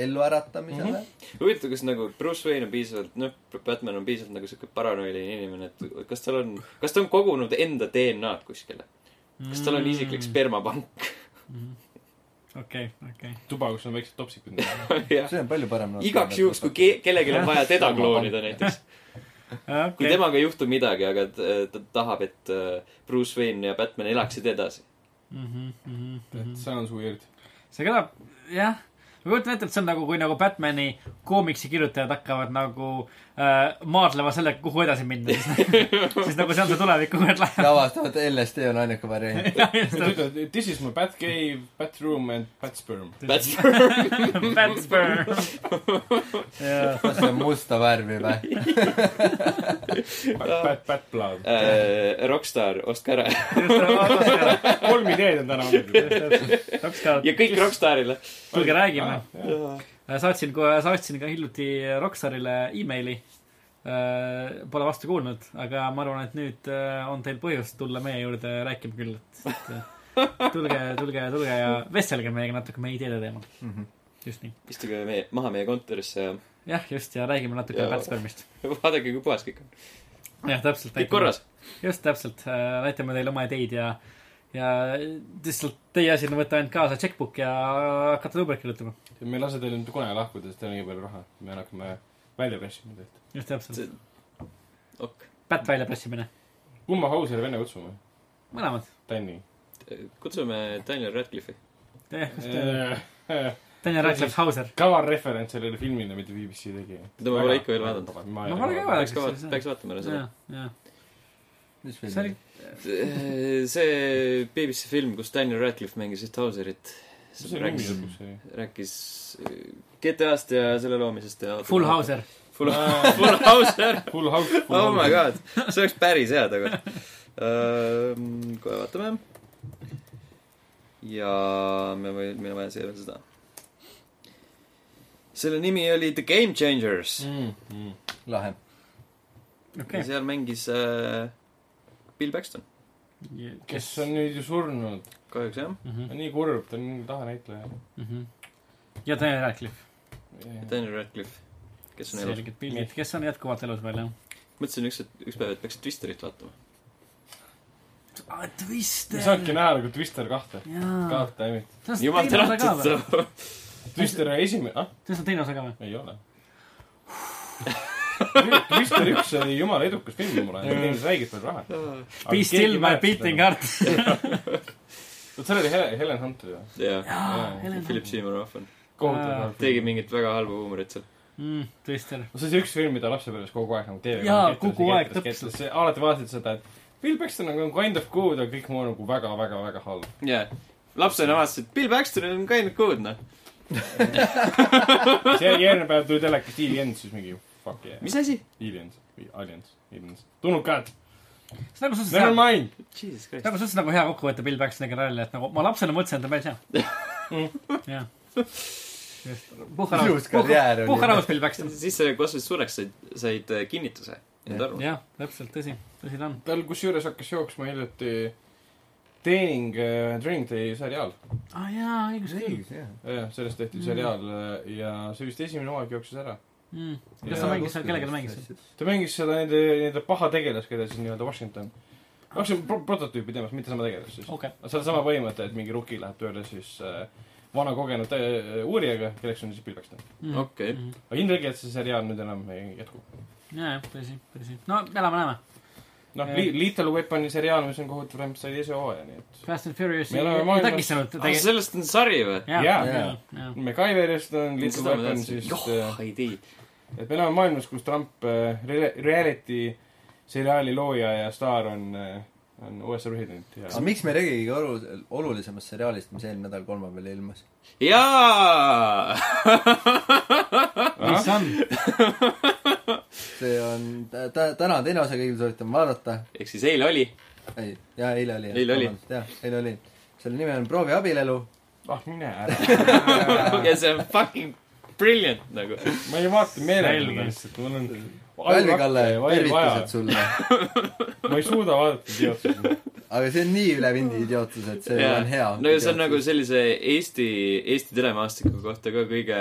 elluäratamisele mm. -hmm. huvitav, kas nagu Bruce Wayne on piisavalt, noh, Batman on piisavalt nagu siuke paranoiline inimene, et kas tal on, kas ta on kogunud enda DNA-d kuskile? kas tal on Mm. isiklik spermapank? okei, okei. tuba, kus on väiksed topsikud. see on palju parem. igaks juhuks, kui ke-, kellelgi on vaja teda kloonida näiteks. Kui okei, temaga ei juhtu midagi, aga ta, ta tahab, et äh, Bruce Wayne ja Batman elaksid edasi. Sounds weird. see kõlab, jah. ma kujutan ette, et see on nagu, kui nagu Batman'i koomiksi kirjutajad hakkavad nagu äh, maadlema sellega, kuhu edasi minna, siis, siis nagu see on see tulevik, kuhu nad ja lähevad. avastavad, et LSD on ainuke variant. This is my bat cave, bat room and bat sperm. That's Batspur. jaa, kas see on musta värvi või? Bat, bat, bat blood. äh, Rockstar, ostke ära. kolm ideed on täna olnud. Rockstar, ja kõik Rockstarile. tulge räägime. Saatsin kohe, saatsin ka hiljuti Rockstarile emaili. Pole vastu kuulnud, aga ma arvan, et nüüd äh, on teil põhjust tulla meie juurde rääkima küll, et, äh, tulge, tulge, tulge ja vestelge meiega natuke meie ideede teemal. just nii. istuge meie, maha meie kontorisse ja jah, just ja räägime natuke Batspermist. vaadake, kui puhas kõik on. jah, täpselt. kõik korras. just täpselt, näitame teile oma ideid ja, ja lihtsalt teie asi on võtta ainult kaasa checkbook ja hakata numbreid kirjutama. me ei lase teil mitte kunagi lahkuda, sest teil on nii palju raha. me hakkame välja pressima teilt. just täpselt. ok. Pätt väljapressimine, kumma Hauseri venne kutsume? mõlemad. Danny. kutsume Daniel Radcliffe'i. jah, just. Daniel Radcliffe Hauser. kaval referents sellele filmile, mida BBC tegi. Tema pole ikka veel vaadanud. Ma pole ka vaadanud. peaks vaatama ära seda jah., jah. Mis see oli film?, see BBC film, kus Daniel Radcliffe mängis Hauserit. rääkis, rääkis GTA-st ja selle loomisest ja Full. Hauser. Full, Full Hauser. Full House. oh my god, see oleks päris hea tegelikult. kohe vaatame. ja me või, meil on vaja siia veel seda. selle nimi oli The Game Changers mm,. Mm. lahe. okei ja. seal mängis äh, Bill Paxton, kes on nüüd ju surnud. kahjuks jah. Mhm, nii kurb, ta on tahanäitleja. ja Daniel Radcliffe. Daniel Radcliffe, kes on elus. selged pildid, kes on jätkuvalt elus veel, jah. mõtlesin üks, üks päev, et peaks Twisterit vaatama. Twister me saanudki näha nagu Twister kahte. God damn it. jumal tänatud. Twister esimene, ah, sellest on teine osa ka või? ei ole. Twister üks oli jumala edukas film mulle, teenis räigelt palju raha. Be still my beating heart. vot seal oli Helen, Helen Hunter ju. jaa, jaa, Philip Seymour Hoffman. tegi mingit väga halba huumorit seal. mm,. Twister. no see oli üks film, mida lapsepõlves kogu aeg nagu tv Jaa, kogu aeg, täpselt.. alati vaatasid seda, et Bill Paxton on kind of good, aga kõik muu on nagu väga-väga-väga halb. jaa. lapsena vaatasid, Bill Paxton on kind of good, noh. siis järgmine päev tuli telekast Aliens, siis mingi fuck yeah. mis asi? Aliens, Aliens, Aliens. tulnukad, see on nagu suhteliselt never hea, mind. Jesus Christ. nagu suhteliselt nagu hea kokkuvõte Bill Paxtoni karjäärile, et nagu ma lapsena mõtlesin, et ta on päris hea. puhka rahus puhka rahus Bill Paxton. siis sa kasvasid suureks, said, said äh, kinnituse enda arvamust. jah, täpselt, tõsi, tõsi ta on. tal kusjuures hakkas jooksma hiljuti Training, Training Day seriaal. aa ah, jaa, õigus õigus, jah. jah, sellest tehti Mm. seriaal äh, ja see vist esimene hooaeg jooksis ära. mm.. kas ta mängis seal, kellega ta mängis? ta mängis seda nende, nende paha tegelast, keda siis nii-öelda Washington, Washington pro prototüüpi teemas, mitte sama tegelast siis. okei, seal on sama põhimõte, et mingi rookie läheb tööle siis äh, vana kogenud äh, uurijaga, kelleks on siis Bill Paxton. okei. aga ilmselgelt see seriaal nüüd enam ei jätku. jaa, jah, tõsi, tõsi. no elame-näeme. noh Jah. Li, Little Weaponi seriaal, mis on kohutav, vähemalt sai teise hooaja, nii et Fast and Furious ei maailmas- takistanud ah, tegi-. sellest on sari või? jaa. MacGyverist on Little Weapon siis joh äh,, ei tea. Et me elame maailmas, kus Trump äh, re- reality seriaali looja ja staar on äh, on USA president ja aga miks me ei räägigi olu-, olulisemast seriaalist, mis eelmine nädal kolmapäeval ilmus? jaa mis on? see on, tä-, täna teine osa, kõigil soovitan vaadata. ehk siis eile oli. ei, jaa, eile oli. Eile oli.. jah, eile oli. selle nimi on Proovi abielu. ah mine ära ja see on fucking brilliant nagu. ma ei vaata meelega lihtsalt mul on Kalvi Kalle, veel vaja tervitused. sulle. ma ei suuda vaadata idiootsusi aga see on nii üle vindi idiootsus, et see on hea. no ja see on nagu sellise Eesti, Eesti telemaastiku kohta ka kõige,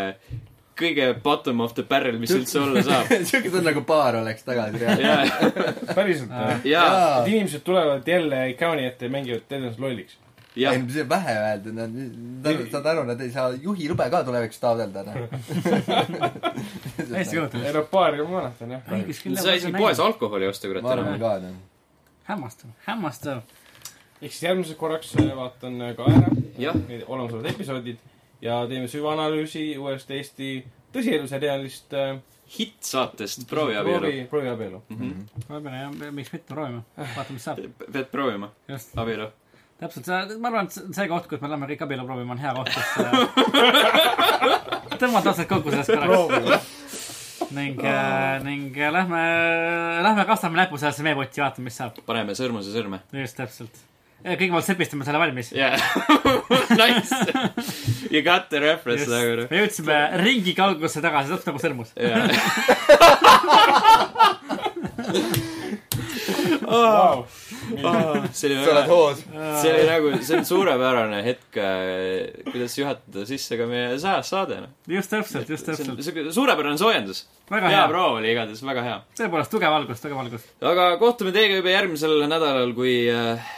kõige bottom of the barrel, mis üldse olla saab. siuke tunne nagu baar oleks tagasi reaalselt. päriselt või? et inimesed tulevad jälle ekraani ette ja mängivad ennast lolliks. Jah ei, see on vähe öeldud, nad, nad, saad aru, nad ei saa juhilube ka tulevikus taotleda, noh. hästi kujutan. Europaarium ma mäletan jah. sa isegi poes alkoholi osta, kurat, ma arvan ka, noh. hämmastav, hämmastav. ehk siis järgmiseks korraks äh, vaatan ka ära olemasolevad episoodid ja teeme süvaanalüüsi uuest Eesti tõsieluseriaalist äh, hitt-saatest Proovi abielu. proovi, abielu. ma pean jah, miks mitte proovima, vaatame, mis saab. pead proovima, abielu. Täpselt see, ma arvan, et see- koht, kus me läheme kõik abielu proovima, on hea koht, kus äh, tõmmata otsad kokku sellest korraks. ning äh,, ning äh, lähme, lähme kastame näpu sellesse meepotti, vaatame, mis saab. paneme sõrmuse sõrme. just täpselt. kõigepealt sepistame selle valmis. jaa, nice. You got the reference nagu noh. me jõudsime ringi kaugusse tagasi, täpselt nagu sõrmus. jaa. Vau. See oli väga, see oli nagu, see on suurepärane hetk, kuidas juhatada sisse ka meie sajas saade, noh. just täpselt, just see on täpselt. siuke suurepärane soojendus. väga hea hea. proov oli igatahes, väga hea. tõepoolest, tugev algus, tugev algus. aga kohtume teiega juba järgmisel nädalal, kui,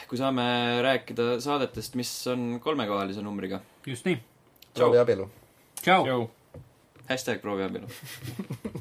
kui saame rääkida saadetest, mis on kolmekohalise numbriga. just nii. proovi abielu. tšau. Hashtag proovi abielu.